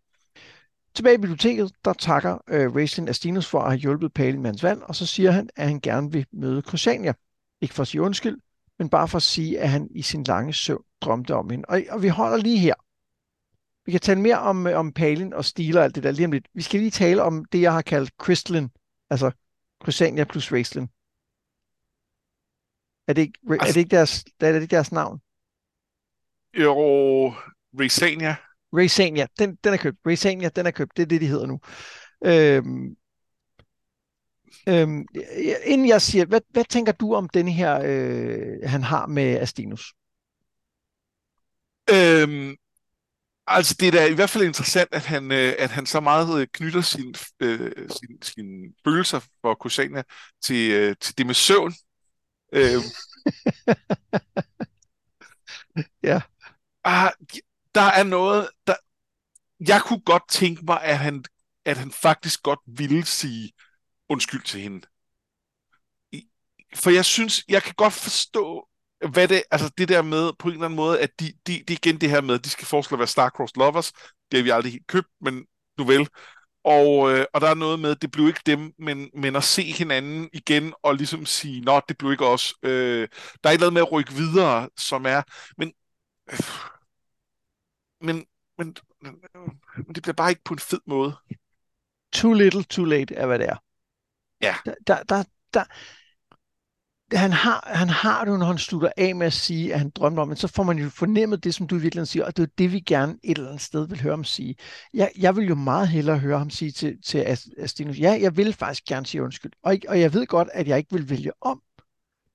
[SPEAKER 1] Tilbage i biblioteket, der takker øh, Raislin Astinus for at have hjulpet Palin med hans valg, og så siger han, at han gerne vil møde Crysania. Ikke for at sige undskyld, men bare for at sige, at han i sin lange søvn drømte om hende. Og, og vi holder lige her. Vi kan tale mere om, om Palin og Stil og alt det der lige om lidt. Vi skal lige tale om det, jeg har kaldt Crystalline, altså Crysania plus Raistlin. Er det ikke, altså, er det ikke, deres, er det ikke deres navn?
[SPEAKER 2] Jo, Raisania.
[SPEAKER 1] Raisania, den, den er købt. Raisania, den er købt. Det er det, de hedder nu. Øhm, øhm, inden jeg siger, hvad, hvad tænker du om den her, øh, han har med Astinus?
[SPEAKER 2] Øhm, Altså, det er da i hvert fald interessant, at han, øh, at han så meget øh, knytter sin, øh, sin, sin følelser for Kusana til, øh, til det med søvn. Øh.
[SPEAKER 1] ja.
[SPEAKER 2] Ah, der er noget, der... Jeg kunne godt tænke mig, at han, at han faktisk godt ville sige undskyld til hende. For jeg synes, jeg kan godt forstå, hvad det, altså det der med, på en eller anden måde, at de, de, de igen det her med, at de skal foreslå at være Starcrossed Lovers, det har vi aldrig helt købt, men nu vel. Og, øh, og der er noget med, det blev ikke dem, men, men at se hinanden igen og ligesom sige, nå, det blev ikke os. Øh, der er et eller andet med at rykke videre, som er, men, øh, men, men, men det bliver bare ikke på en fed måde.
[SPEAKER 1] Too little, too late er, hvad det er.
[SPEAKER 2] Ja.
[SPEAKER 1] Der, der, der, der, han har, han har det, når han slutter af med at sige, at han drømmer om, men så får man jo fornemmet det, som du virkelig siger, og det er det, vi gerne et eller andet sted vil høre ham sige. Jeg, jeg vil jo meget hellere høre ham sige til, til Astinus, ja, jeg vil faktisk gerne sige undskyld, og, og jeg ved godt, at jeg ikke vil vælge om,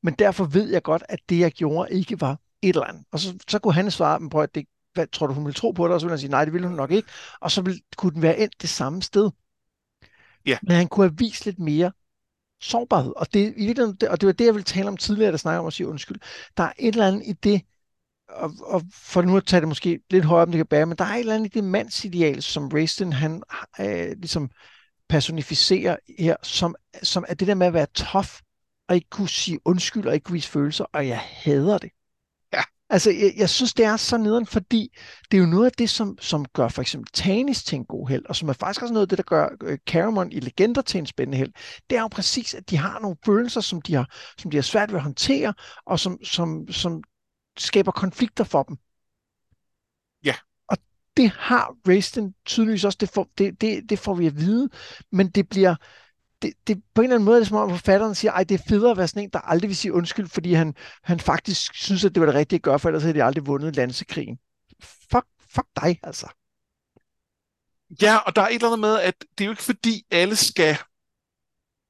[SPEAKER 1] men derfor ved jeg godt, at det, jeg gjorde, ikke var et eller andet. Og så, så kunne han svare, men prøv at det, hvad, tror du, hun vil tro på det? Og så ville han sige, nej, det ville hun nok ikke. Og så ville, kunne den være endt det samme sted.
[SPEAKER 2] Ja.
[SPEAKER 1] Men han kunne have vist lidt mere sårbarhed. Og det, i og det var det, jeg ville tale om tidligere, der snakker om at sige undskyld. Der er et eller andet i det, og, og for nu at tage det måske lidt højere, om det kan bære, men der er et eller andet i det mandsideal, som Raistin, han øh, ligesom personificerer her, som, som er det der med at være tough, og ikke kunne sige undskyld, og ikke kunne vise følelser, og jeg hader det. Altså, jeg, jeg synes, det er så nederen, fordi det er jo noget af det, som, som gør for eksempel Tanis til en god held, og som er faktisk også noget af det, der gør øh, Caramon i Legender til en spændende held. Det er jo præcis, at de har nogle følelser, som de har, som de har svært ved at håndtere, og som, som, som skaber konflikter for dem.
[SPEAKER 2] Ja.
[SPEAKER 1] Og det har Raisten tydeligvis også, det får, det, det, det får vi at vide, men det bliver, det, det, på en eller anden måde er det som om forfatteren siger, at det er federe at være sådan en, der aldrig vil sige undskyld, fordi han, han faktisk synes, at det var det rigtige at gøre, for ellers havde de aldrig vundet landsekrigen. Fuck, fuck dig, altså.
[SPEAKER 2] Ja, og der er et eller andet med, at det er jo ikke fordi, alle skal,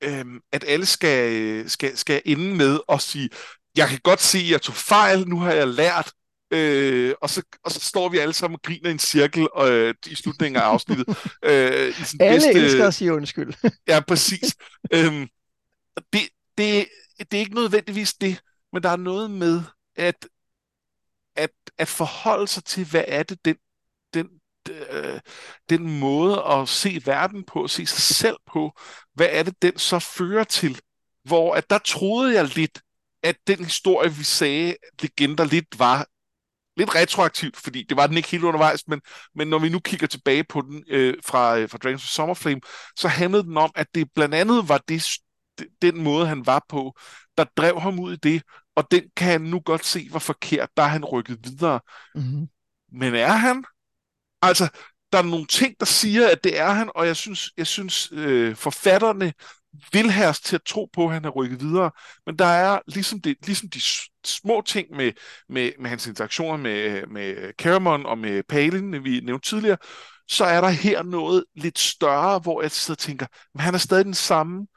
[SPEAKER 2] øhm, at alle skal, øh, skal, skal ende med at sige, jeg kan godt se, at jeg tog fejl, nu har jeg lært, Øh, og, så, og så står vi alle sammen og griner i en cirkel øh, i slutningen af afsnittet.
[SPEAKER 1] øh, i sådan alle bedste... elsker at sige undskyld.
[SPEAKER 2] ja, præcis. øhm, det, det, det er ikke nødvendigvis det, men der er noget med at, at, at forholde sig til, hvad er det, den, den, øh, den måde at se verden på, se sig selv på, hvad er det, den så fører til? Hvor at der troede jeg lidt, at den historie, vi sagde, legender lidt var lidt retroaktivt, fordi det var den ikke helt undervejs, men, men når vi nu kigger tilbage på den øh, fra, øh, fra Dragons of Summerflame, så handlede den om, at det blandt andet var det, den måde, han var på, der drev ham ud i det, og den kan han nu godt se var forkert, der er han rykket videre. Mm-hmm. Men er han? Altså, der er nogle ting, der siger, at det er han, og jeg synes, jeg synes øh, forfatterne vil have os til at tro på, at han er rykket videre. Men der er ligesom, det, ligesom de små ting med, med, med hans interaktioner med, med Caramon og med Palin, vi nævnte tidligere, så er der her noget lidt større, hvor jeg sidder og tænker, men han er stadig den samme,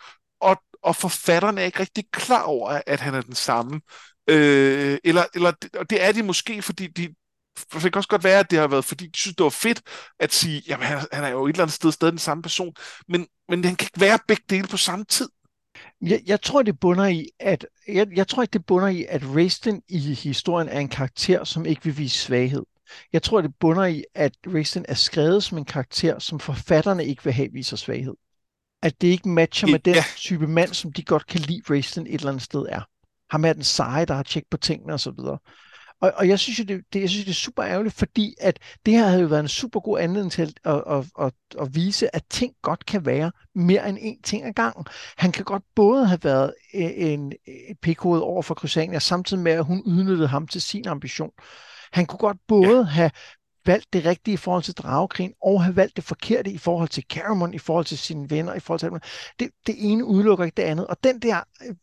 [SPEAKER 2] og, og forfatterne er ikke rigtig klar over, at han er den samme. Øh, eller, eller og det er de måske, fordi de, for det kan også godt være, at det har været, fordi de synes, det var fedt at sige, jamen han, han er jo et eller andet sted stadig den samme person, men, men han kan ikke være begge dele på samme tid.
[SPEAKER 1] Jeg, jeg tror, det bunder i, at jeg, jeg tror ikke, det bunder i, at Raistlin i historien er en karakter, som ikke vil vise svaghed. Jeg tror, det bunder i, at Raistlin er skrevet som en karakter, som forfatterne ikke vil have viser svaghed. At det ikke matcher med den ja. type mand, som de godt kan lide Raistlin et eller andet sted er. Ham er den seje, der har tjekket på tingene osv. Og, og jeg synes jo, det, det, jeg synes, det er super ærgerligt, fordi at det her havde jo været en super god anledning til at, at, at, at, at vise, at ting godt kan være mere end én ting ad gangen. Han kan godt både have været en, en pikhoved over for Crysania, samtidig med, at hun udnyttede ham til sin ambition. Han kunne godt både ja. have valgt det rigtige i forhold til dragekrigen, og have valgt det forkerte i forhold til Caramon, i forhold til sine venner, i forhold til det, det ene udelukker ikke det andet. Og den der øh,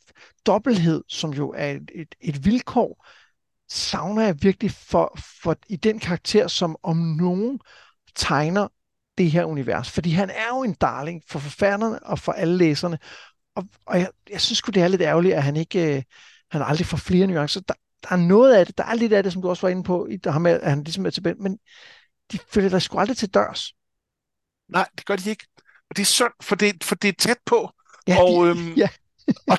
[SPEAKER 1] dobbelthed, som jo er et, et, et vilkår, savner jeg virkelig for, for i den karakter, som om nogen tegner det her univers. Fordi han er jo en darling for forfatterne og for alle læserne. Og, og jeg, jeg synes det er lidt ærgerligt, at han ikke øh, han aldrig får flere nuancer. Der, der er noget af det, der er lidt af det, som du også var inde på, der har med, at han ligesom er tilbage, men de følger der sgu aldrig til dørs.
[SPEAKER 2] Nej, det gør de ikke. Og det er synd, for det, for det er tæt på. Ja, og, de, øhm, ja. og,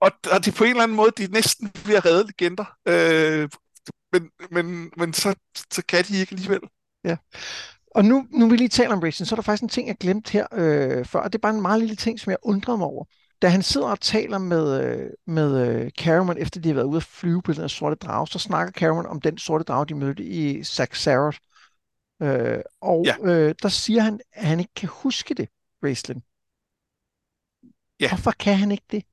[SPEAKER 2] og, og det er på en eller anden måde, de næsten bliver redde legender. Øh, men men, men så, så kan de ikke alligevel.
[SPEAKER 1] Ja. Og nu, nu vil vi lige tale om racing, så er der faktisk en ting, jeg glemte her øh, før, og det er bare en meget lille ting, som jeg undrede mig over. Da han sidder og taler med, øh, med øh, Cameron, efter de har været ude at flyve på den her sorte drage, så snakker Cameron om den sorte drage, de mødte i Saxaroth. Øh, og ja. øh, der siger han, at han ikke kan huske det, Raistlin. Ja. Hvorfor kan han ikke det?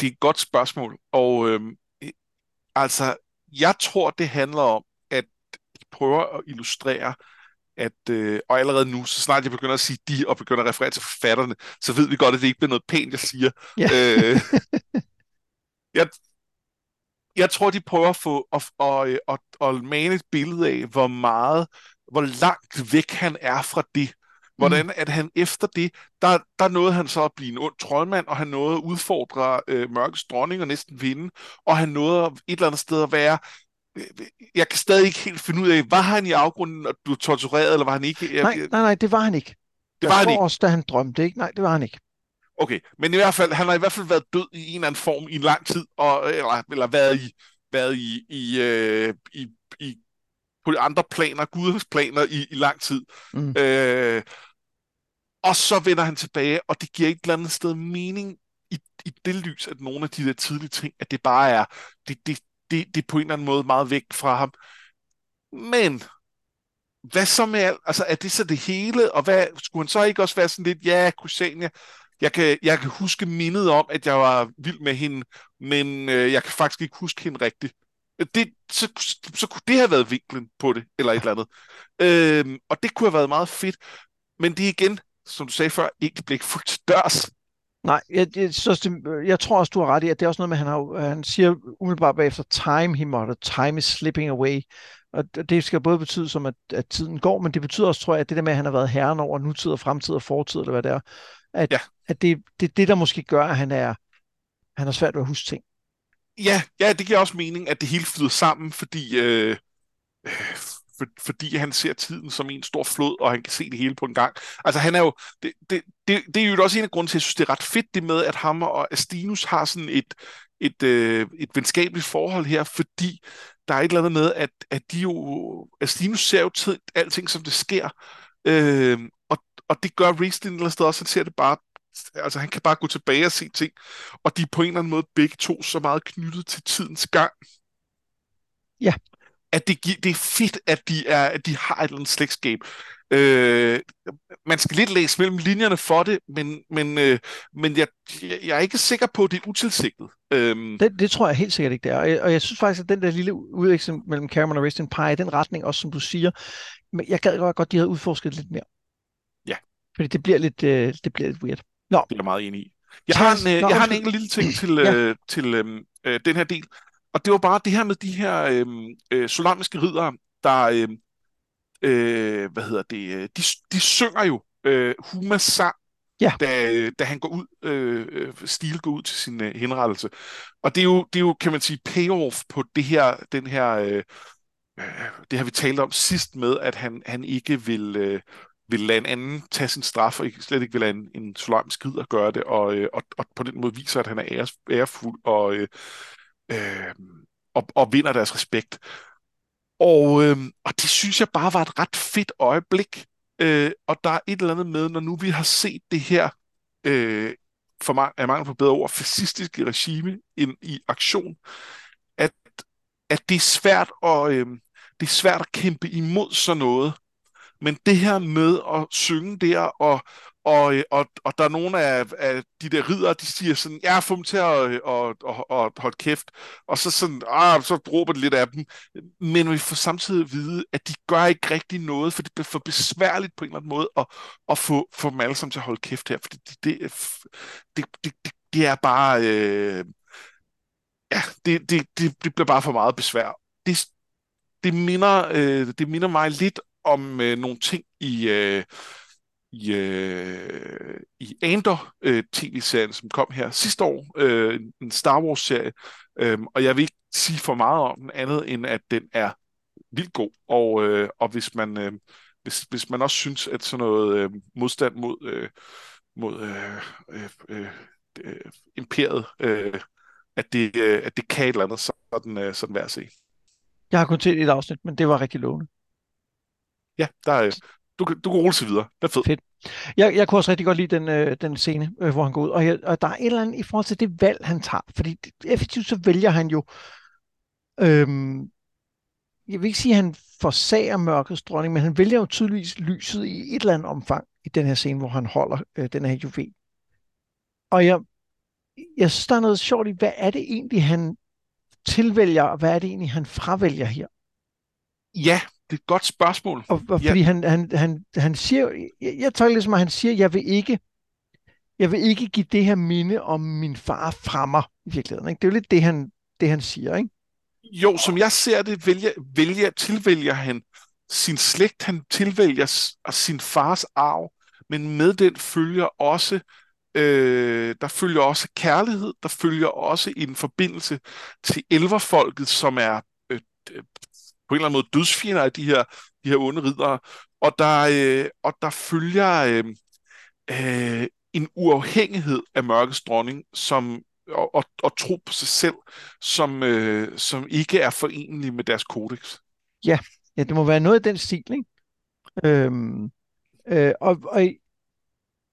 [SPEAKER 2] Det er et godt spørgsmål, og øh, altså, jeg tror, det handler om, at de prøver at illustrere, at, øh, og allerede nu, så snart jeg begynder at sige de, og begynder at referere til forfatterne, så ved vi godt, at det ikke bliver noget pænt, jeg siger. Ja. øh, jeg, jeg tror, de prøver at få at, at, at, at mane et billede af, hvor meget, hvor langt væk han er fra det, Hvordan at han efter det, der, der nåede han så at blive en ond troldmand, og han nåede at udfordre øh, mørkets dronning og næsten vinde, og han nåede et eller andet sted at være øh, jeg kan stadig ikke helt finde ud af, var han i afgrunden, og du tortureret, eller var han ikke?
[SPEAKER 1] Nej, nej, nej, det var han ikke. Det var jeg han ikke. også, da han drømte, ikke? Nej, det var han ikke.
[SPEAKER 2] Okay, men i hvert fald, han har i hvert fald været død i en eller anden form i en lang tid, og, eller, eller været i, været i, i, øh, i, i på andre planer, gudens planer i, i lang tid. Mm. Øh, og så vender han tilbage, og det giver et eller andet sted mening i, i det lys, at nogle af de der tidlige ting, at det bare er, det, det, det, det er på en eller anden måde meget væk fra ham. Men, hvad så med alt? Altså, er det så det hele? Og hvad, skulle han så ikke også være sådan lidt, ja, Kusania, jeg kan, jeg kan huske mindet om, at jeg var vild med hende, men øh, jeg kan faktisk ikke huske hende rigtigt det, så, så kunne det have været vinklen på det, eller et eller andet. Øhm, og det kunne have været meget fedt. Men det er igen, som du sagde før, ikke blik fuldt til dørs.
[SPEAKER 1] Nej, jeg, jeg, så, jeg tror også, du har ret i, at det er også noget med, at han, har, han siger umiddelbart bagefter, time he måtte, time is slipping away. Og det skal både betyde som, at, at tiden går, men det betyder også, tror jeg, at det der med, at han har været herren over nutid og fremtid og fortid, eller hvad det er, at, ja. at det, det det, der måske gør, at han er han har svært ved at huske ting.
[SPEAKER 2] Ja, ja, det giver også mening, at det hele flyder sammen, fordi, øh, for, fordi han ser tiden som en stor flod, og han kan se det hele på en gang. Altså han er jo, det, det, det, det er jo også en af grunden til, at jeg synes, det er ret fedt det med, at ham og Astinus har sådan et, et, øh, et venskabeligt forhold her, fordi der er et eller andet med, at, at de jo, Astinus ser jo tid, alting, som det sker, øh, og, og det gør Riesling eller sted også, han ser det bare altså han kan bare gå tilbage og se ting, og de er på en eller anden måde begge to så meget knyttet til tidens gang.
[SPEAKER 1] Ja.
[SPEAKER 2] At det, det er fedt, at de, er, at de har et eller andet slægtskab. Øh, man skal lidt læse mellem linjerne for det, men, men, øh, men jeg, jeg er ikke sikker på, at det er utilsigtet.
[SPEAKER 1] Øhm. Det, det tror jeg helt sikkert ikke, det er. Og jeg, og jeg synes faktisk, at den der lille udveksling mellem Cameron og Restin peger i den retning, også som du siger. Men jeg gad godt, at de havde udforsket lidt mere.
[SPEAKER 2] Ja.
[SPEAKER 1] Fordi det bliver lidt, øh, det bliver lidt weird.
[SPEAKER 2] Nå. Det er jeg meget enig i. Jeg har en, øh, Nå, jeg har en enkelt lille ting til, ja. øh, til øh, øh, den her del. Og det var bare det her med de her øh, øh, solamiske ridere, der, øh, øh, hvad hedder det, øh, de, de synger jo øh, Humas sang, ja. da, da han går ud, øh, øh, Stil går ud til sin øh, henrettelse. Og det er, jo, det er jo, kan man sige, payoff på det her, den her, øh, øh, det har vi talt om sidst med, at han, han ikke vil, øh, vil lade en anden tage sin straf, og slet ikke vil lade en, en slime skid at gøre det, og, øh, og, og på den måde viser, at han er æres, ærefuld og, øh, øh, og, og vinder deres respekt. Og, øh, og det synes jeg bare var et ret fedt øjeblik. Øh, og der er et eller andet med, når nu vi har set det her, øh, for mig, er mange på bedre ord, fascistiske regime ind i aktion, at, at det er svært at, øh, det er svært at kæmpe imod sådan noget. Men det her med at synge der og, og, øh, og, og der er nogle af, af de der ridder, de siger sådan, ja, få dem til at og, og, og holde kæft. Og så sådan, ah, så råber det lidt af dem. Men vi får samtidig at vide, at de gør ikke rigtig noget, for det bliver for besværligt på en eller anden måde at, at få, få dem alle sammen til at holde kæft her. For det, det, det, det, det, det er bare... Øh, ja, det, det, det, det bliver bare for meget besvær. Det, det, minder, øh, det minder mig lidt om øh, nogle ting i... Øh, i, øh, i Andor øh, tv-serien, som kom her sidste år, øh, en Star Wars-serie, øh, og jeg vil ikke sige for meget om den andet, end at den er vildt god, og, øh, og hvis man øh, hvis, hvis man også synes, at sådan noget øh, modstand mod, øh, mod øh, øh, øh, øh, imperiet, øh, at, det, øh, at det kan et eller andet, så er den, øh, så den værd at se.
[SPEAKER 1] Jeg har kun set et afsnit, men det var rigtig lovende.
[SPEAKER 2] Ja, der er, du, du kan rulle sig videre. Det er fedt. fedt.
[SPEAKER 1] Jeg, jeg kunne også rigtig godt lide den, øh, den scene, øh, hvor han går ud. Og, jeg, og der er et eller andet i forhold til det valg, han tager. Fordi effektivt så vælger han jo... Øhm, jeg vil ikke sige, at han forsager mørkets dronning, men han vælger jo tydeligvis lyset i et eller andet omfang i den her scene, hvor han holder øh, den her juvel. Og jeg, jeg synes, der er noget sjovt i, hvad er det egentlig, han tilvælger, og hvad er det egentlig, han fravælger her?
[SPEAKER 2] Ja, det er et godt spørgsmål.
[SPEAKER 1] Og, og fordi ja. han, han, han, han siger, jeg, jeg tager ligesom, at han siger, jeg vil ikke, jeg vil ikke give det her minde om min far fra mig i virkeligheden. Ikke? Det er jo lidt det, han, det, han siger, ikke?
[SPEAKER 2] Jo, som jeg ser det, vælger, vælger, tilvælger han sin slægt, han tilvælger sin fars arv, men med den følger også øh, der følger også kærlighed, der følger også en forbindelse til elverfolket, som er øh, på en eller anden måde dødsfjender af de her, de her onde riddere, Og der, øh, og der følger øh, øh, en uafhængighed af mørkets dronning, som og, og, og tro på sig selv, som, øh, som ikke er forenelig med deres kodex.
[SPEAKER 1] Ja, ja, det må være noget af den stil, ikke? Øhm, øh, og, og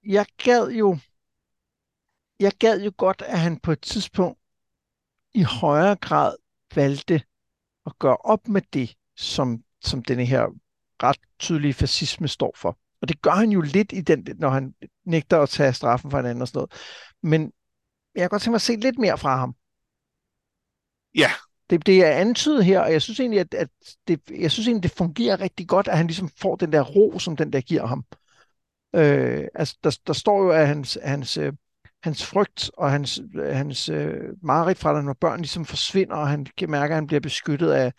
[SPEAKER 1] jeg gad jo jeg gad jo godt, at han på et tidspunkt i højere grad valgte at gøre op med det, som, som denne her ret tydelige fascisme står for. Og det gør han jo lidt i den, når han nægter at tage straffen for en anden og sådan noget. Men jeg kan godt tænke mig at se lidt mere fra ham.
[SPEAKER 2] Ja.
[SPEAKER 1] Det, det er antydet her, og jeg synes egentlig, at, at det, jeg synes egentlig, det fungerer rigtig godt, at han ligesom får den der ro, som den der giver ham. Øh, altså, der, der står jo, at hans, hans, øh, hans frygt og hans, hans øh, mareridt fra, når børn ligesom forsvinder, og han mærker, at han bliver beskyttet af,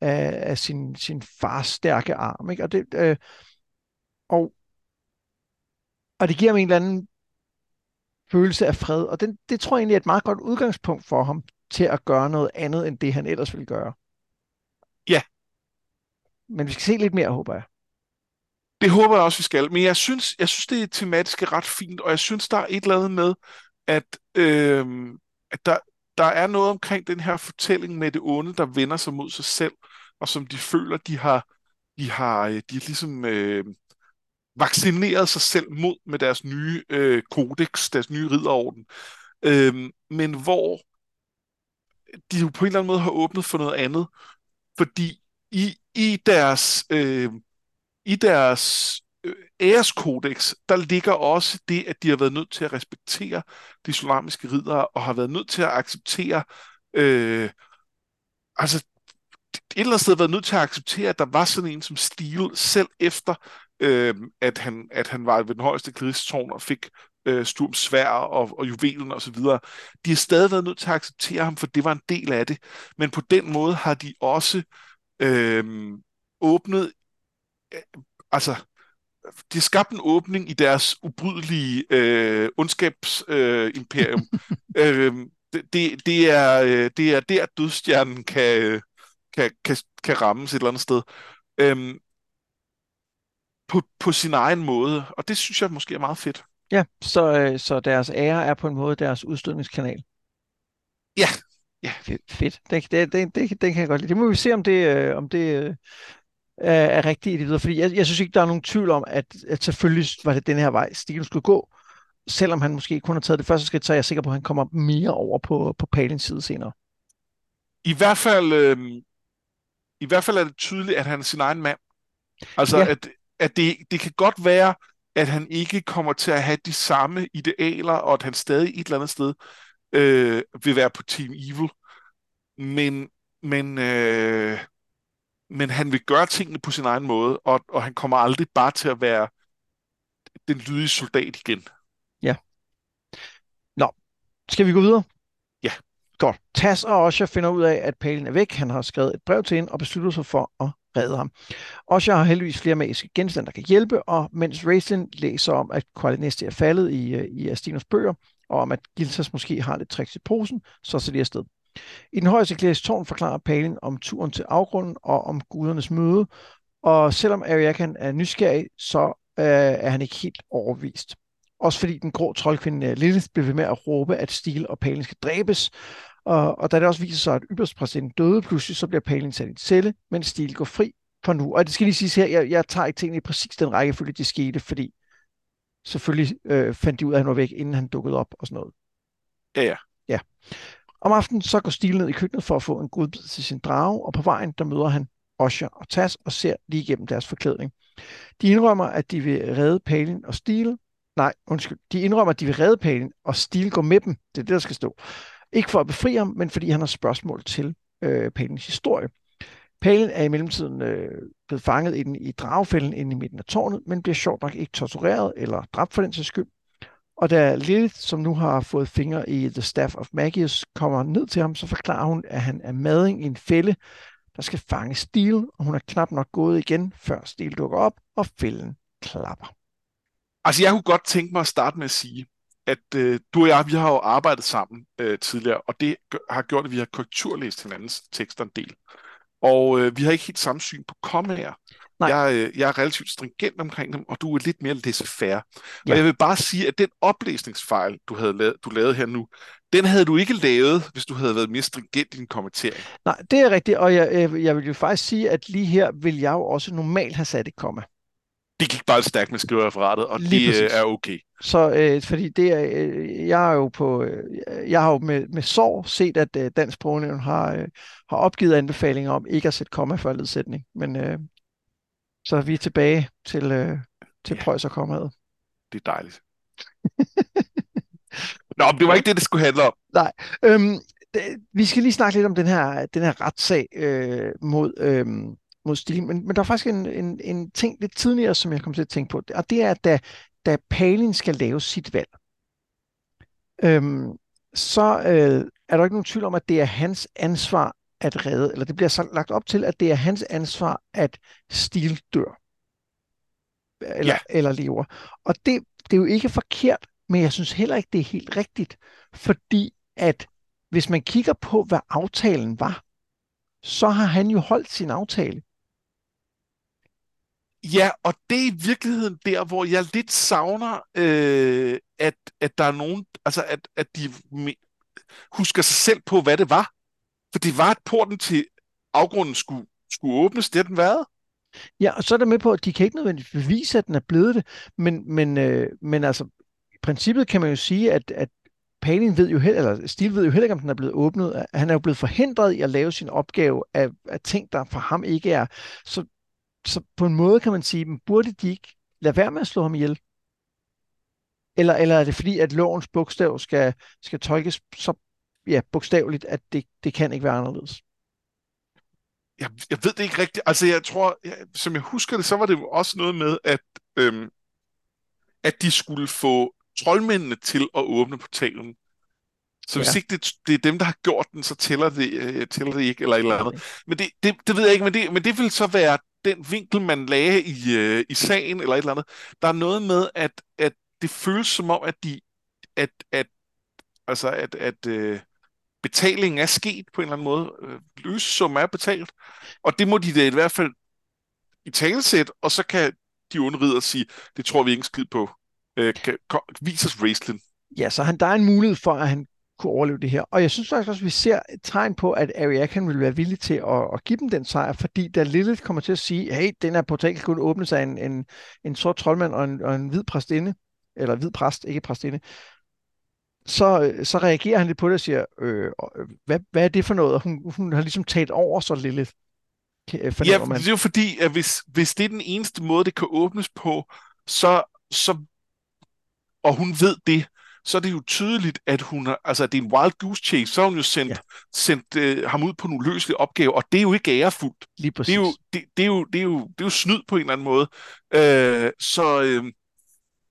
[SPEAKER 1] af, af sin, sin fars stærke arm. Ikke? Og, det, øh, og, og det giver ham en eller anden følelse af fred, og den, det tror jeg egentlig er et meget godt udgangspunkt for ham til at gøre noget andet, end det han ellers ville gøre.
[SPEAKER 2] Ja.
[SPEAKER 1] Men vi skal se lidt mere, håber jeg.
[SPEAKER 2] Det håber jeg også, vi skal. Men jeg synes, jeg synes det er tematisk ret fint, og jeg synes, der er et eller andet med, at, øh, at der, der er noget omkring den her fortælling med det onde, der vender sig mod sig selv, og som de føler, de har, de har, øh, de har ligesom øh, vaccineret sig selv mod med deres nye øh, kodex, deres nye ridderorden. Øh, men hvor de jo på en eller anden måde har åbnet for noget andet. fordi i, i deres, øh, i deres øh, æreskodex, der ligger også det, at de har været nødt til at respektere de solamiske ridere, og har været nødt til at acceptere, øh, altså et eller andet sted været nødt til at acceptere, at der var sådan en som Stil, selv efter øh, at, han, at han var ved den højeste krigstårn og fik øh, Sturms svær og, og juvelen og så videre. De har stadig været nødt til at acceptere ham, for det var en del af det. Men på den måde har de også øh, åbnet, altså de har skabt en åbning i deres ubrydelige øh, ondskabsimperium. Øh, øh, det, det, er, øh, det er der, dødstjernen kan, kan, kan, kan rammes et eller andet sted. Øh, på, på sin egen måde, og det synes jeg måske er meget fedt.
[SPEAKER 1] Ja, så, øh, så deres ære er på en måde deres udstødningskanal.
[SPEAKER 2] Ja, ja.
[SPEAKER 1] Fedt. Det, det, det, det, det kan jeg godt lide. Det må vi se, om det, øh, om det øh, er, er rigtigt i det videre, fordi jeg, jeg synes ikke, der er nogen tvivl om, at, at selvfølgelig var det den her vej, Stigen skulle gå. Selvom han måske kun har taget det første skridt, så er jeg sikker på, at han kommer mere over på, på Palins side senere.
[SPEAKER 2] I hvert fald, øh, i hvert fald er det tydeligt, at han er sin egen mand. Altså, ja. at, at det, det kan godt være, at han ikke kommer til at have de samme idealer, og at han stadig et eller andet sted øh, vil være på Team Evil. Men, men, øh, men han vil gøre tingene på sin egen måde, og, og han kommer aldrig bare til at være den lydige soldat igen.
[SPEAKER 1] Ja. Nå, skal vi gå videre?
[SPEAKER 2] Ja.
[SPEAKER 1] Godt. Tas og Osha finder ud af, at Palin er væk. Han har skrevet et brev til hende og beslutter sig for at redde ham. Osha har heldigvis flere magiske genstande, der kan hjælpe, og mens Raisin læser om, at Qualinesti er faldet i, øh, i Astinos bøger, og om at Gilsas måske har lidt tricks i posen, så ser de afsted. I den højeste klædes tårn forklarer Palin om turen til afgrunden og om gudernes møde, og selvom Ariakan er nysgerrig, så øh, er han ikke helt overvist. Også fordi den grå troldkvinde øh, Lilith bliver ved med at råbe, at Stil og Palin skal dræbes, og, og da det også viser sig, at ypperstpræsidenten døde pludselig, så bliver Palin sat i en celle, men Stil går fri for nu. Og det skal lige siges her, jeg, jeg tager ikke tingene i præcis den rækkefølge, de skete, fordi selvfølgelig øh, fandt de ud af, at han var væk, inden han dukkede op og sådan noget.
[SPEAKER 2] Ja, ja.
[SPEAKER 1] Ja. Om aftenen så går Stil ned i køkkenet for at få en godbid til sin drage, og på vejen der møder han Osher og Tas og ser lige igennem deres forklædning. De indrømmer, at de vil redde Palin og Stil. Nej, undskyld. De indrømmer, at de vil redde Palin, og Stil går med dem. Det er det, der skal stå. Ikke for at befri ham, men fordi han har spørgsmål til øh, Palins historie. Palin er i mellemtiden øh, blevet fanget i, i dragefælden inde i midten af tårnet, men bliver sjovt nok ikke tortureret eller dræbt for den sags skyld. Og da Lilith, som nu har fået fingre i The Staff of Magius, kommer ned til ham, så forklarer hun, at han er mading i en fælde, der skal fange Steel, og hun er knap nok gået igen, før Steel dukker op, og fælden klapper.
[SPEAKER 2] Altså, jeg kunne godt tænke mig at starte med at sige, at øh, du og jeg, vi har jo arbejdet sammen øh, tidligere, og det har gjort, at vi har korrekturlæst hinandens tekster en del. Og øh, vi har ikke helt samme syn på kommaer. Jeg, øh, jeg er relativt stringent omkring dem, og du er lidt mere laissez-faire. Ja. Og jeg vil bare sige, at den oplæsningsfejl, du havde lavet, du lavede her nu, den havde du ikke lavet, hvis du havde været mere stringent i din kommentering.
[SPEAKER 1] Nej, det er rigtigt, og jeg, jeg vil jo faktisk sige, at lige her vil jeg jo også normalt have sat et komma
[SPEAKER 2] det gik bare stærkt med skrivereferatet, og Lige det præcis. er okay.
[SPEAKER 1] Så øh, fordi det er, øh, jeg har jo på, øh, jeg har jo med, med sorg set, at øh, Dansk Sprognævn har, øh, har opgivet anbefalinger om ikke at sætte komma før ledsætning. Men øh, så er vi tilbage til, øh, til ja. prøjs og kommaet.
[SPEAKER 2] Det er dejligt. Nå, men det var ikke det, det skulle handle om.
[SPEAKER 1] Nej. Øhm, det, vi skal lige snakke lidt om den her, den her retssag øh, mod, øh, mod stil. Men, men der er faktisk en, en, en ting lidt tidligere, som jeg kom til at tænke på, og det er, at da, da Palin skal lave sit valg, øhm, så øh, er der ikke nogen tvivl om, at det er hans ansvar at redde, eller det bliver så lagt op til, at det er hans ansvar, at Stil dør. Eller, ja. eller lever. Og det, det er jo ikke forkert, men jeg synes heller ikke, det er helt rigtigt, fordi at hvis man kigger på, hvad aftalen var, så har han jo holdt sin aftale.
[SPEAKER 2] Ja, og det er i virkeligheden der, hvor jeg lidt savner, øh, at, at der er nogen, altså at, at de husker sig selv på, hvad det var. For det var, at porten til afgrunden skulle, skulle åbnes, det har den været.
[SPEAKER 1] Ja, og så er der med på, at de kan ikke nødvendigvis bevise, at den er blevet det, men, men, øh, men altså, i princippet kan man jo sige, at, at Palin ved jo heller, eller Stil ved jo heller ikke, om den er blevet åbnet. Han er jo blevet forhindret i at lave sin opgave af, af ting, der for ham ikke er. Så, så på en måde kan man sige, men burde de ikke lade være med at slå ham ihjel? Eller, eller er det fordi, at lovens bogstav skal, skal tolkes så ja, bogstaveligt, at det, det kan ikke være anderledes?
[SPEAKER 2] Jeg, jeg ved det ikke rigtigt. Altså, jeg tror, jeg, som jeg husker det, så var det jo også noget med, at, øhm, at de skulle få troldmændene til at åbne portalen. Så ja. hvis ikke det, det er dem, der har gjort den, så tæller det, øh, tæller det ikke, eller et eller andet. Men det, det, det ved jeg ikke, men det, men det vil så være den vinkel, man lagde i, øh, i sagen, eller et eller andet. Der er noget med, at, at det føles som om, at de, at, at, altså, at, at øh, betalingen er sket på en eller anden måde. Øh, Løsesum er betalt. Og det må de da i hvert fald i talesæt, og så kan de undride sige, det tror vi ikke skid på. Øh, kan, kan, vis os wrestling.
[SPEAKER 1] Ja, så han, der er en mulighed for, at han kunne overleve det her. Og jeg synes faktisk også, at vi ser et tegn på, at Ariakan vil være villig til at, at give dem den sejr, fordi da Lilith kommer til at sige, hey, den her portal kan kun åbnes af en, en, en sort troldmand og en, og en hvid præstinde, eller hvid præst, ikke præstinde, så, så reagerer han lidt på det og siger, øh, hvad, hvad er det for noget? Og hun, hun har ligesom taget over så Lilith.
[SPEAKER 2] Ja, man. det er jo fordi, at hvis, hvis det er den eneste måde, det kan åbnes på, så, så og hun ved det, så er det jo tydeligt, at hun er, altså, det er en wild goose chase, så har hun jo sendt, ja. sendt øh, ham ud på nogle løselige opgaver, og det er jo ikke ærefuldt.
[SPEAKER 1] Lige
[SPEAKER 2] præcis. Det er jo, det, det er jo, det er jo, det er jo snyd på en eller anden måde. Øh, så, øh,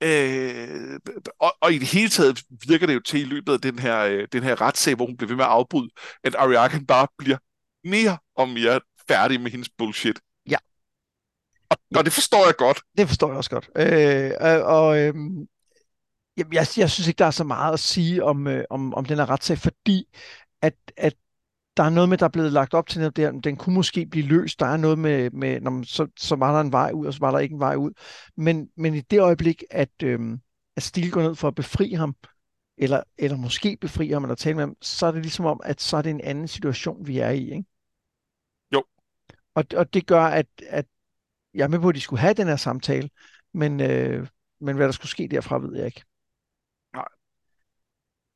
[SPEAKER 2] øh, og, og i det hele taget virker det jo til i løbet af den her, øh, den her retssag, hvor hun bliver ved med at afbryde, at Ariaken bare bliver mere og mere færdig med hendes bullshit.
[SPEAKER 1] Ja.
[SPEAKER 2] Og, og det forstår jeg godt.
[SPEAKER 1] Det forstår jeg også godt. Øh, og, og øh, Jamen, jeg, jeg synes ikke, der er så meget at sige om, øh, om, om den her retssag, fordi at, at der er noget med, der er blevet lagt op til, at den, den kunne måske blive løst. Der er noget med, med når man, så, så var der en vej ud, og så var der ikke en vej ud. Men, men i det øjeblik, at, øh, at Stil går ned for at befri ham, eller, eller måske befri ham, eller tale med ham, så er det ligesom om, at så er det en anden situation, vi er i. Ikke?
[SPEAKER 2] Jo.
[SPEAKER 1] Og, og det gør, at, at jeg er med på, at de skulle have den her samtale, men, øh, men hvad der skulle ske derfra, ved jeg ikke.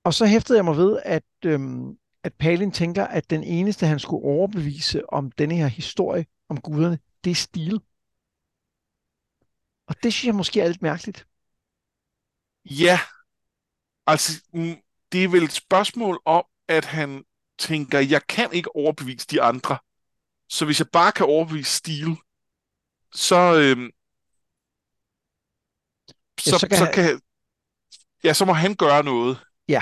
[SPEAKER 1] Og så hæftede jeg mig ved, at, øhm, at Palin tænker, at den eneste, han skulle overbevise om denne her historie om guderne, det er stil. Og det synes jeg måske er lidt mærkeligt.
[SPEAKER 2] Ja, altså mm, det er vel et spørgsmål om, at han tænker, jeg kan ikke overbevise de andre. Så hvis jeg bare kan overbevise stil, så, øhm, så, ja, så, kan, så kan ja, så må han gøre noget.
[SPEAKER 1] Ja.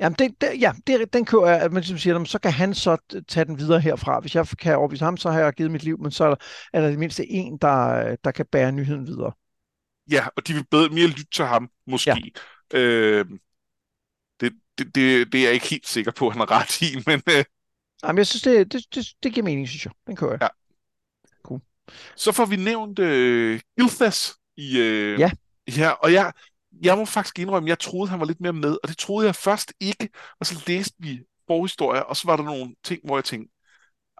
[SPEAKER 1] Jamen, det, det, ja, det, den kører jeg, at man ligesom siger, så kan han så tage den videre herfra. Hvis jeg kan overbevise ham, så har jeg givet mit liv, men så er der, er der det mindste en, der, der kan bære nyheden videre.
[SPEAKER 2] Ja, og de vil bedre mere lytte til ham, måske. Ja. Øh, det, det, det, det er jeg ikke helt sikker på, at han har ret i, men... Øh...
[SPEAKER 1] Jamen, jeg synes, det, det, det, det giver mening, synes jeg. Den kører jeg. Ja. Cool.
[SPEAKER 2] Så får vi nævnt øh, Ilthas i... Øh,
[SPEAKER 1] ja.
[SPEAKER 2] Ja, og jeg, jeg må faktisk indrømme, jeg troede, han var lidt mere med, og det troede jeg først ikke, og så læste vi forhistorier, og så var der nogle ting, hvor jeg tænkte,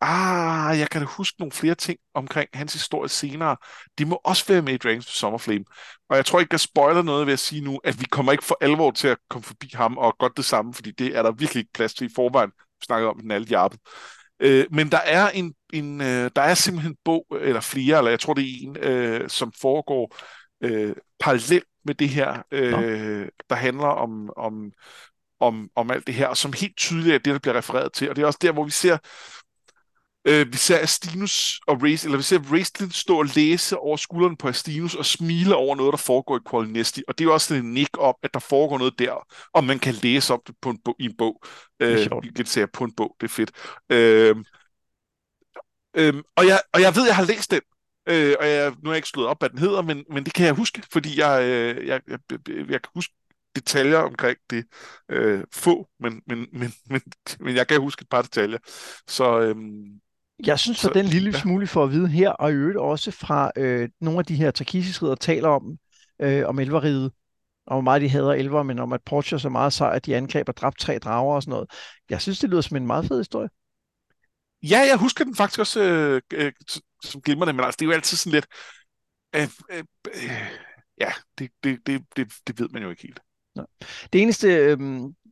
[SPEAKER 2] ah, jeg kan da huske nogle flere ting omkring hans historie senere. Det må også være med i Dragons for Summerflame. Og jeg tror ikke, jeg spoiler noget ved at sige nu, at vi kommer ikke for alvor til at komme forbi ham, og godt det samme, fordi det er der virkelig ikke plads til i forvejen. Vi snakkede om den alle jappet. Øh, men der er en, en øh, der er simpelthen en bog, eller flere, eller jeg tror det er en, øh, som foregår øh, parallelt med det her, øh, der handler om, om, om, om alt det her, og som helt tydeligt er det, der bliver refereret til. Og det er også der, hvor vi ser øh, vi ser Astinus og Race, eller vi ser Raistlin stå og læse over skulderen på Astinus og smile over noget, der foregår i Qualinesti. Og det er jo også en nik om, at der foregår noget der, og man kan læse om det på en bog, i en bog. Øh, kan sige på en bog, det er fedt. Øh, øh, og, jeg, og jeg ved, jeg har læst den, Øh, og jeg, nu har jeg ikke slået op, hvad den hedder, men, men det kan jeg huske, fordi jeg, øh, jeg, jeg, jeg kan huske detaljer omkring det. Øh, få, men, men, men, men, men jeg kan huske et par detaljer. Så, øhm,
[SPEAKER 1] jeg synes, så, at den lille ja. smule for at vide her, og i øvrigt også fra øh, nogle af de her takisisk taler om, øh, om elveriget, og hvor meget de hader elver, men om at Portia så meget sej, at de angreb og dræbte tre drager og sådan noget. Jeg synes, det lyder som en meget fed historie.
[SPEAKER 2] Ja, jeg husker den faktisk også øh, øh, som glimrende, men altså, det er jo altid sådan lidt... Øh, øh, øh, ja, det, det, det, det, det ved man jo ikke helt.
[SPEAKER 1] Det eneste, øh,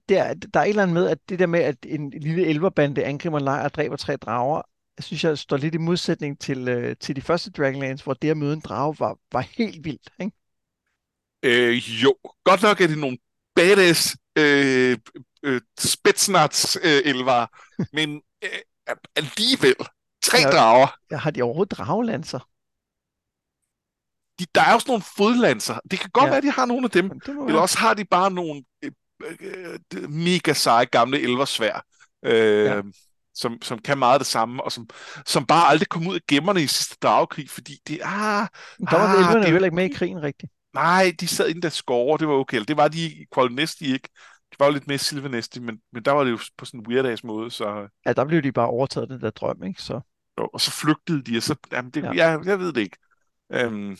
[SPEAKER 1] det er, der er et eller andet med, at det der med, at en lille elverbande angriber en lejr og dræber tre drager, jeg synes jeg står lidt i modsætning til, øh, til de første Dragonlance, hvor det at møde en drage var, var helt vildt, ikke?
[SPEAKER 2] Øh, jo, godt nok er det nogle badass øh, øh, spetsnats øh, elvar, men øh, alligevel tre ja, drager.
[SPEAKER 1] Ja, har de overhovedet dragelanser?
[SPEAKER 2] De, der er også nogle fodlanser. Det kan godt ja. være, at de har nogle af dem. Eller også har de bare nogle øh, øh, mega seje gamle elversvær. Øh, ja som, som kan meget det samme, og som, som bare aldrig kom ud af gemmerne i sidste dragekrig, fordi det, ah,
[SPEAKER 1] der var ah, det heller ikke med i krigen rigtigt.
[SPEAKER 2] Nej, de sad inde der skove, det var okay. Det var de i Qualinesti ikke. De var jo lidt mere Silvanesti, men, men der var det jo på sådan en weird måde, så...
[SPEAKER 1] Ja, der blev de bare overtaget den der drøm, ikke? Så...
[SPEAKER 2] Og så flygtede de, og så... Jamen, det, ja. jeg, jeg ved det ikke. Um,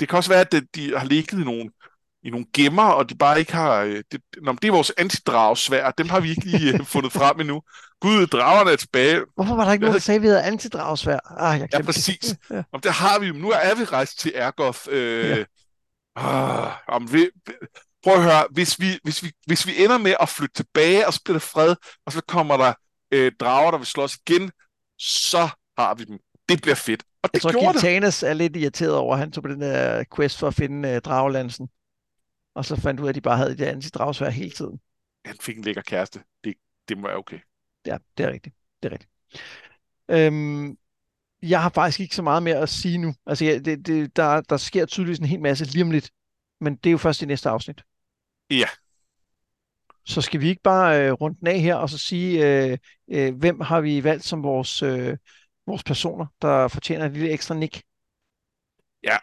[SPEAKER 2] det kan også være, at de har ligget i nogle i nogle gemmer, og de bare ikke har... Øh, det, nå, det er vores antidragsvær, dem har vi ikke lige øh, fundet frem endnu. Gud, dragerne er tilbage.
[SPEAKER 1] Hvorfor var der ikke nogen, der sagde, at vi havde antidragsvær?
[SPEAKER 2] Ah, jeg ja, præcis. ja. Om det har vi jo. Nu er vi rejst til Ergoth. Øh, ja. ah, om vi, prøv at høre, hvis vi, hvis, vi, hvis vi ender med at flytte tilbage, og så bliver der fred, og så kommer der øh, drager, der vil slås igen, så har vi dem. Det bliver fedt. Og det
[SPEAKER 1] jeg tror, Giltanas er lidt irriteret over, at han tog på den der quest for at finde øh, dragelansen og så fandt ud af, at de bare havde det antidragsvær hele tiden.
[SPEAKER 2] Han fik en lækker kæreste. Det, det må være okay.
[SPEAKER 1] Ja, det er rigtigt. Det er rigtigt. Øhm, jeg har faktisk ikke så meget mere at sige nu. Altså, ja, det, det, der, der sker tydeligvis en hel masse lige om lidt, men det er jo først i næste afsnit.
[SPEAKER 2] Ja.
[SPEAKER 1] Så skal vi ikke bare øh, runde den af her, og så sige, øh, øh, hvem har vi valgt som vores, øh, vores personer, der fortjener et lille ekstra nick?
[SPEAKER 2] Ja,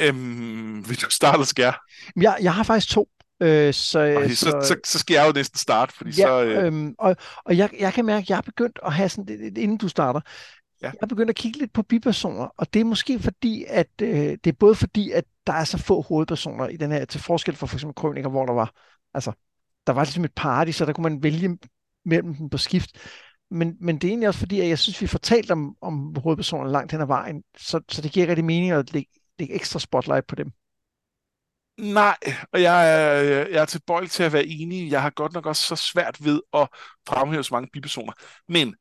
[SPEAKER 2] Øhm, vil du starte, eller skal jeg?
[SPEAKER 1] Jeg, jeg har faktisk to. Øh, så,
[SPEAKER 2] okay, så, så, så, så skal jeg jo næsten starte, fordi ja, så... Øh...
[SPEAKER 1] Øhm, og og jeg, jeg kan mærke, at jeg er begyndt at have sådan, inden du starter, ja. jeg er begyndt at kigge lidt på bipersoner, og det er måske fordi, at øh, det er både fordi, at der er så få hovedpersoner i den her, til forskel fra for eksempel Krøniker, hvor der var, altså, der var ligesom et party, så der kunne man vælge mellem dem på skift. Men, men det er egentlig også fordi, at jeg synes, vi fortalt om, om hovedpersonerne langt hen ad vejen, så, så det giver rigtig mening at lægge lægge ekstra spotlight på dem?
[SPEAKER 2] Nej, og jeg er, jeg er tilbøjelig til at være enig. Jeg har godt nok også så svært ved at fremhæve så mange bipersoner. Men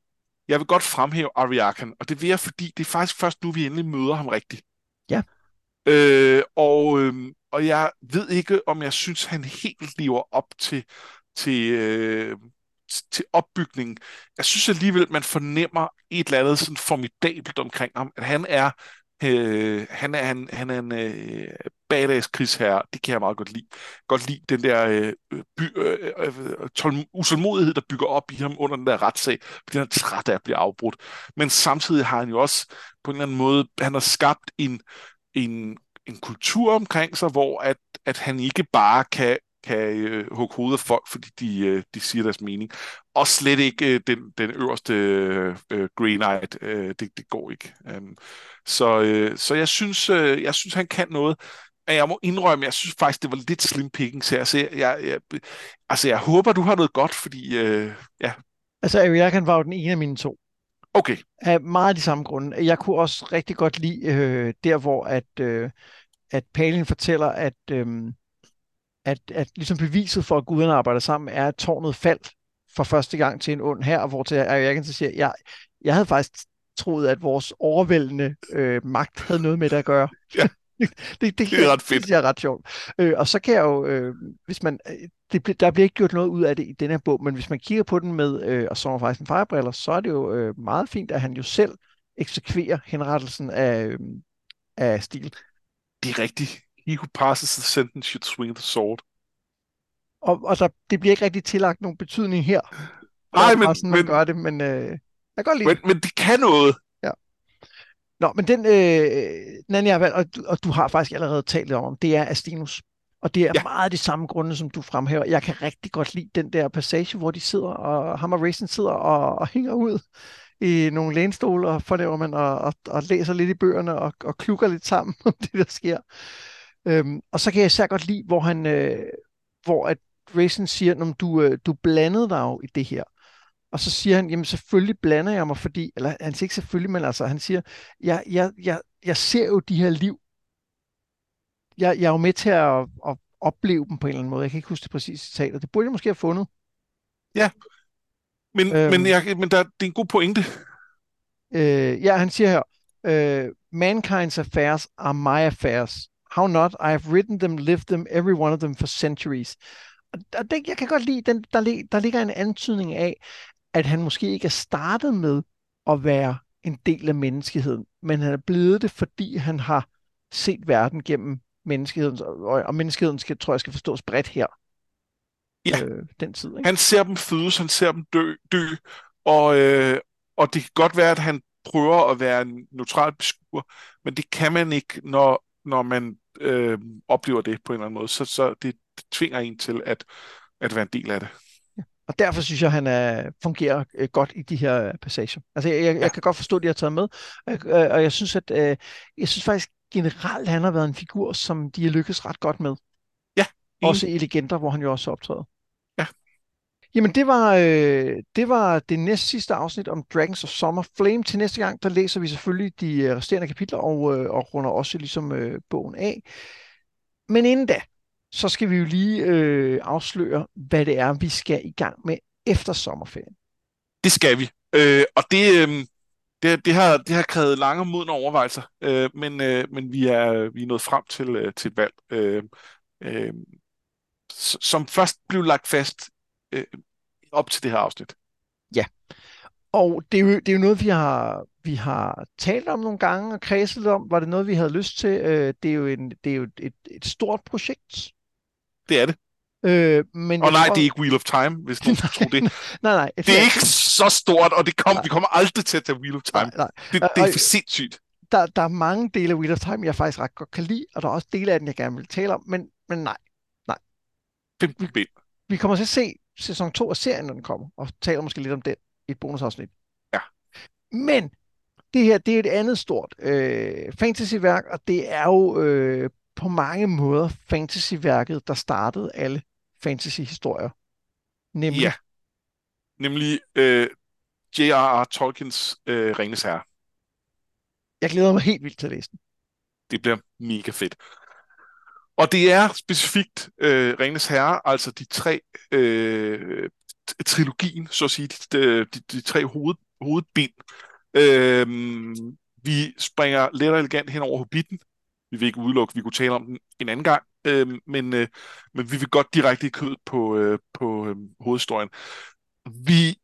[SPEAKER 2] jeg vil godt fremhæve Ariakan, og det vil jeg, fordi det er faktisk først nu, vi endelig møder ham rigtigt.
[SPEAKER 1] Ja.
[SPEAKER 2] Øh, og, øh, og jeg ved ikke, om jeg synes, han helt lever op til, til, øh, til opbygningen. Jeg synes alligevel, man fornemmer et eller andet sådan formidabelt omkring ham, at han er Øh, han, er, han, han er en øh, badass krigsherre, det kan jeg meget godt lide. Godt lide den der øh, by, øh, øh tål, usålmodighed, der bygger op i ham under den der retssag, fordi han er træt af at blive afbrudt. Men samtidig har han jo også på en eller anden måde, han har skabt en, en, en kultur omkring sig, hvor at, at han ikke bare kan kan øh, hugge hovedet af folk, fordi de, øh, de siger deres mening. Og slet ikke øh, den, den øverste øh, green-eyed. Øh, det, det går ikke. Um, så, øh, så jeg synes, øh, jeg synes, han kan noget. Men jeg må indrømme, jeg synes faktisk, det var lidt slim pickings her. Så jeg, jeg, jeg, altså, jeg håber, du har noget godt, fordi... Øh, ja.
[SPEAKER 1] Altså, Ariakan var jo den ene af mine to.
[SPEAKER 2] Okay.
[SPEAKER 1] Af meget de samme grunde. Jeg kunne også rigtig godt lide øh, der, hvor at, øh, at Palin fortæller, at... Øh, at, at ligesom beviset for, at guderne arbejder sammen, er, at tårnet faldt for første gang til en ond her, hvor til Ariaken så siger, jeg, jeg havde faktisk troet, at vores overvældende øh, magt havde noget med det at gøre.
[SPEAKER 2] Ja. det, det, det, er ret fedt.
[SPEAKER 1] Det er ret sjovt. Øh, og så kan jeg jo, øh, hvis man, øh, det, der bliver ikke gjort noget ud af det i den her bog, men hvis man kigger på den med, øh, og så er faktisk en fejrebriller, så er det jo øh, meget fint, at han jo selv eksekverer henrettelsen af, øh, af stil.
[SPEAKER 2] Det er rigtigt. He who passes the sentence should swing the sword.
[SPEAKER 1] Og, og så, det bliver ikke rigtig tillagt nogen betydning her.
[SPEAKER 2] Nej, men, sådan,
[SPEAKER 1] men, gør det, men øh, jeg kan godt lide
[SPEAKER 2] men, men det kan noget.
[SPEAKER 1] Ja. Nå, men den, øh, den anden, jeg har valgt, og, og du har faktisk allerede talt om, det er Astinus. Og det er ja. meget de samme grunde, som du fremhæver. Jeg kan rigtig godt lide den der passage, hvor de sidder, og ham og Racing sidder og, og hænger ud i nogle lænestole, og forlaver man og, og, og læser lidt i bøgerne og, og klukker lidt sammen om det, der sker. Øhm, og så kan jeg især godt lide, hvor han, øh, hvor at Racing siger, at du, øh, du blandede dig jo i det her. Og så siger han, jamen selvfølgelig blander jeg mig, fordi, eller han siger ikke selvfølgelig, men altså han siger, jeg, jeg, jeg, jeg ser jo de her liv. Jeg, jeg er jo med til at, at, opleve dem på en eller anden måde. Jeg kan ikke huske det præcise citat, det burde jeg måske have fundet.
[SPEAKER 2] Ja, men, øhm, men, jeg, men der, det er en god pointe.
[SPEAKER 1] Øh, ja, han siger her, øh, Mankind's affairs are my affairs. How not? I have written them, lived them, every one of them for centuries. Og det, jeg kan godt lide, den, der, der ligger en antydning af, at han måske ikke er startet med at være en del af menneskeheden, men han er blevet det, fordi han har set verden gennem menneskeheden, og, og menneskeheden skal, tror jeg skal forstås bredt her.
[SPEAKER 2] Ja, øh, den tid. Ikke? han ser dem fødes, han ser dem dø, dø og, øh, og det kan godt være, at han prøver at være en neutral beskuer, men det kan man ikke, når, når man øh, oplever det på en eller anden måde. Så, så det, tvinger en til at, at være en del af det.
[SPEAKER 1] Og derfor synes jeg, han er, fungerer øh, godt i de her passager. Altså, jeg, jeg, ja. jeg kan godt forstå, at de har taget med, og, øh, og jeg synes, at øh, jeg synes faktisk generelt, han har været en figur, som de har lykkes ret godt med.
[SPEAKER 2] Ja.
[SPEAKER 1] Også i Legender, hvor han jo også optræder. Jamen, det var, øh, det var det næst sidste afsnit om Dragons of Summer Flame. Til næste gang, der læser vi selvfølgelig de øh, resterende kapitler og, øh, og runder også ligesom øh, bogen af. Men inden da, så skal vi jo lige øh, afsløre, hvad det er, vi skal i gang med efter sommerferien.
[SPEAKER 2] Det skal vi. Øh, og det, øh, det, det, har, det har krævet lange og modne overvejelser, øh, men, øh, men vi, er, vi er nået frem til, øh, til et valg, øh, øh, som først blev lagt fast øh, op til det her afsnit.
[SPEAKER 1] Ja, og det er jo, det er jo noget, vi har, vi har talt om nogle gange og kredset om. Var det noget, vi havde lyst til? Øh, det er jo, en, det er jo et, et stort projekt.
[SPEAKER 2] Det er det.
[SPEAKER 1] Øh, men
[SPEAKER 2] og nej, tror... det er ikke Wheel of Time, hvis du tror det.
[SPEAKER 1] nej, nej.
[SPEAKER 2] Det er ikke så stort, og det kom, vi kommer aldrig til at tage Wheel of Time. Nej, nej. Det, det er for sindssygt.
[SPEAKER 1] Der, der er mange dele af Wheel of Time, jeg faktisk ret godt kan lide, og der er også dele af den, jeg gerne vil tale om, men, men nej. nej.
[SPEAKER 2] 15 ben.
[SPEAKER 1] Vi kommer til at se sæson 2 af serien, når den kommer, og taler måske lidt om den i et bonusafsnit.
[SPEAKER 2] Ja.
[SPEAKER 1] Men det her, det er et andet stort øh, fantasyværk, og det er jo øh, på mange måder fantasyværket, der startede alle fantasy-historier.
[SPEAKER 2] Nemlig? Ja. Nemlig øh, J.R.R. Tolkiens øh, Ringens Herre.
[SPEAKER 1] Jeg glæder mig helt vildt til at læse den.
[SPEAKER 2] Det bliver mega fedt. Og det er specifikt øh, Ringens Herre, altså de tre øh, trilogien, så at sige, de, de, de tre hoved, hovedbind. Øh, vi springer let og elegant hen over Hobbiten. Vi vil ikke udelukke, at vi kunne tale om den en anden gang, øh, men, øh, men vi vil godt direkte i kød på, øh, på øh, hovedhistorien. Vi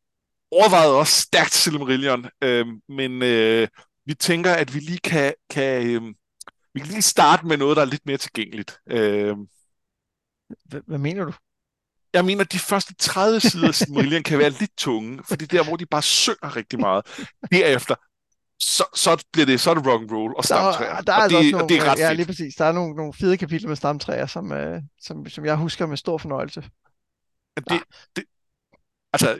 [SPEAKER 2] overvejede også stærkt Silmarillion, øh, men øh, vi tænker, at vi lige kan, kan øh, vi kan lige starte med noget, der er lidt mere tilgængeligt. Øh,
[SPEAKER 1] hvad mener du?
[SPEAKER 2] Jeg mener, at de første 30 sider af Silmarillion kan være lidt tunge, fordi det er der, hvor de bare synger rigtig meget. Derefter, så, så bliver det, så er det rock and roll og stamtræer.
[SPEAKER 1] Der, der er og, altså det, nogle, og det er ret ja, fedt. lige præcis. Der er nogle, nogle fede kapitler med stamtræer, som, øh, som, som jeg husker med stor fornøjelse.
[SPEAKER 2] Det, det, altså,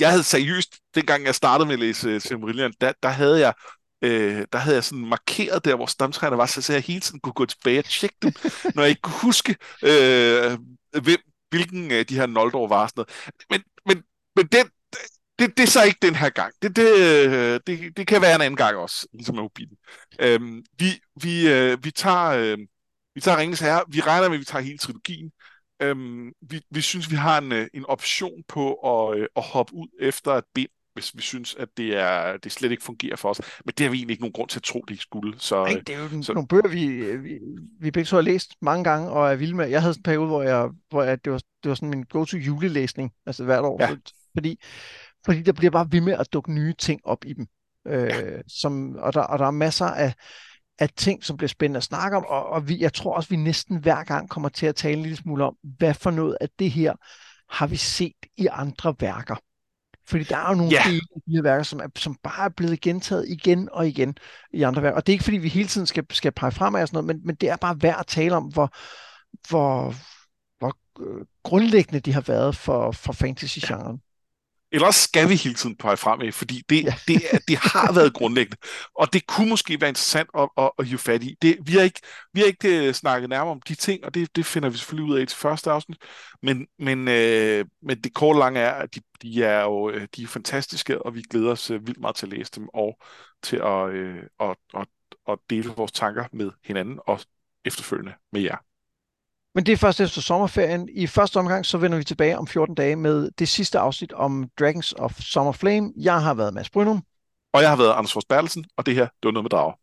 [SPEAKER 2] jeg havde seriøst, dengang jeg startede med at læse uh, Silmarillion, der, der havde jeg øh, der havde jeg sådan markeret der, hvor stamtræerne var, så jeg hele tiden kunne gå tilbage og tjekke dem, når jeg ikke kunne huske, øh, hvem, hvilken af de her Noldor var. Sådan noget. Men, men, men den, det, det er så ikke den her gang. Det, det, øh, det, det kan være en anden gang også, ligesom med mobilen. Øhm, vi, vi, øh, vi tager, øh, vi tager Ringens Herre. Vi regner med, at vi tager hele trilogien. Øhm, vi, vi synes, vi har en, øh, en option på at, øh, at hoppe ud efter et bind, hvis vi synes, at det, er, det slet ikke fungerer for os. Men det har vi egentlig ikke nogen grund til at tro, det ikke skulle. Så,
[SPEAKER 1] Nej, det er jo så... nogle bøger, vi, vi, vi begge så har læst mange gange, og er vilde med. Jeg havde en periode, hvor, jeg, hvor jeg, det, var, det var sådan min go-to julelæsning, altså hvert år. Ja. Fordi fordi der bliver bare ved med at dukke nye ting op i dem. Øh, som, og, der, og der er masser af, af ting, som bliver spændende at snakke om, og, og vi, jeg tror også, vi næsten hver gang kommer til at tale en lille smule om, hvad for noget af det her har vi set i andre værker. Fordi der er jo nogle yeah. af de her værker, som, er, som bare er blevet gentaget igen og igen i andre værker. Og det er ikke, fordi vi hele tiden skal, skal pege fremad og sådan noget, men, men det er bare værd at tale om, hvor, hvor, hvor øh, grundlæggende de har været for, for fantasy-genren.
[SPEAKER 2] Ellers skal vi hele tiden pege fremad, fordi det, ja. det, det har været grundlæggende. Og det kunne måske være interessant at, at, at hive fat i. Det, vi, har ikke, vi har ikke uh, snakket nærmere om de ting, og det, det finder vi selvfølgelig ud af til første afsnit. Men, men, uh, men det korte lange er, at de, de er jo øh, de er fantastiske, og vi glæder os uh, vildt meget til at læse dem, og til at, uh, at, at, at dele vores tanker med hinanden, og efterfølgende med jer.
[SPEAKER 1] Men det er først efter sommerferien. I første omgang, så vender vi tilbage om 14 dage med det sidste afsnit om Dragons of Summer Flame. Jeg har været Mads Brynum.
[SPEAKER 2] Og jeg har været Anders Fors Bertelsen, og det her, det var noget med drager.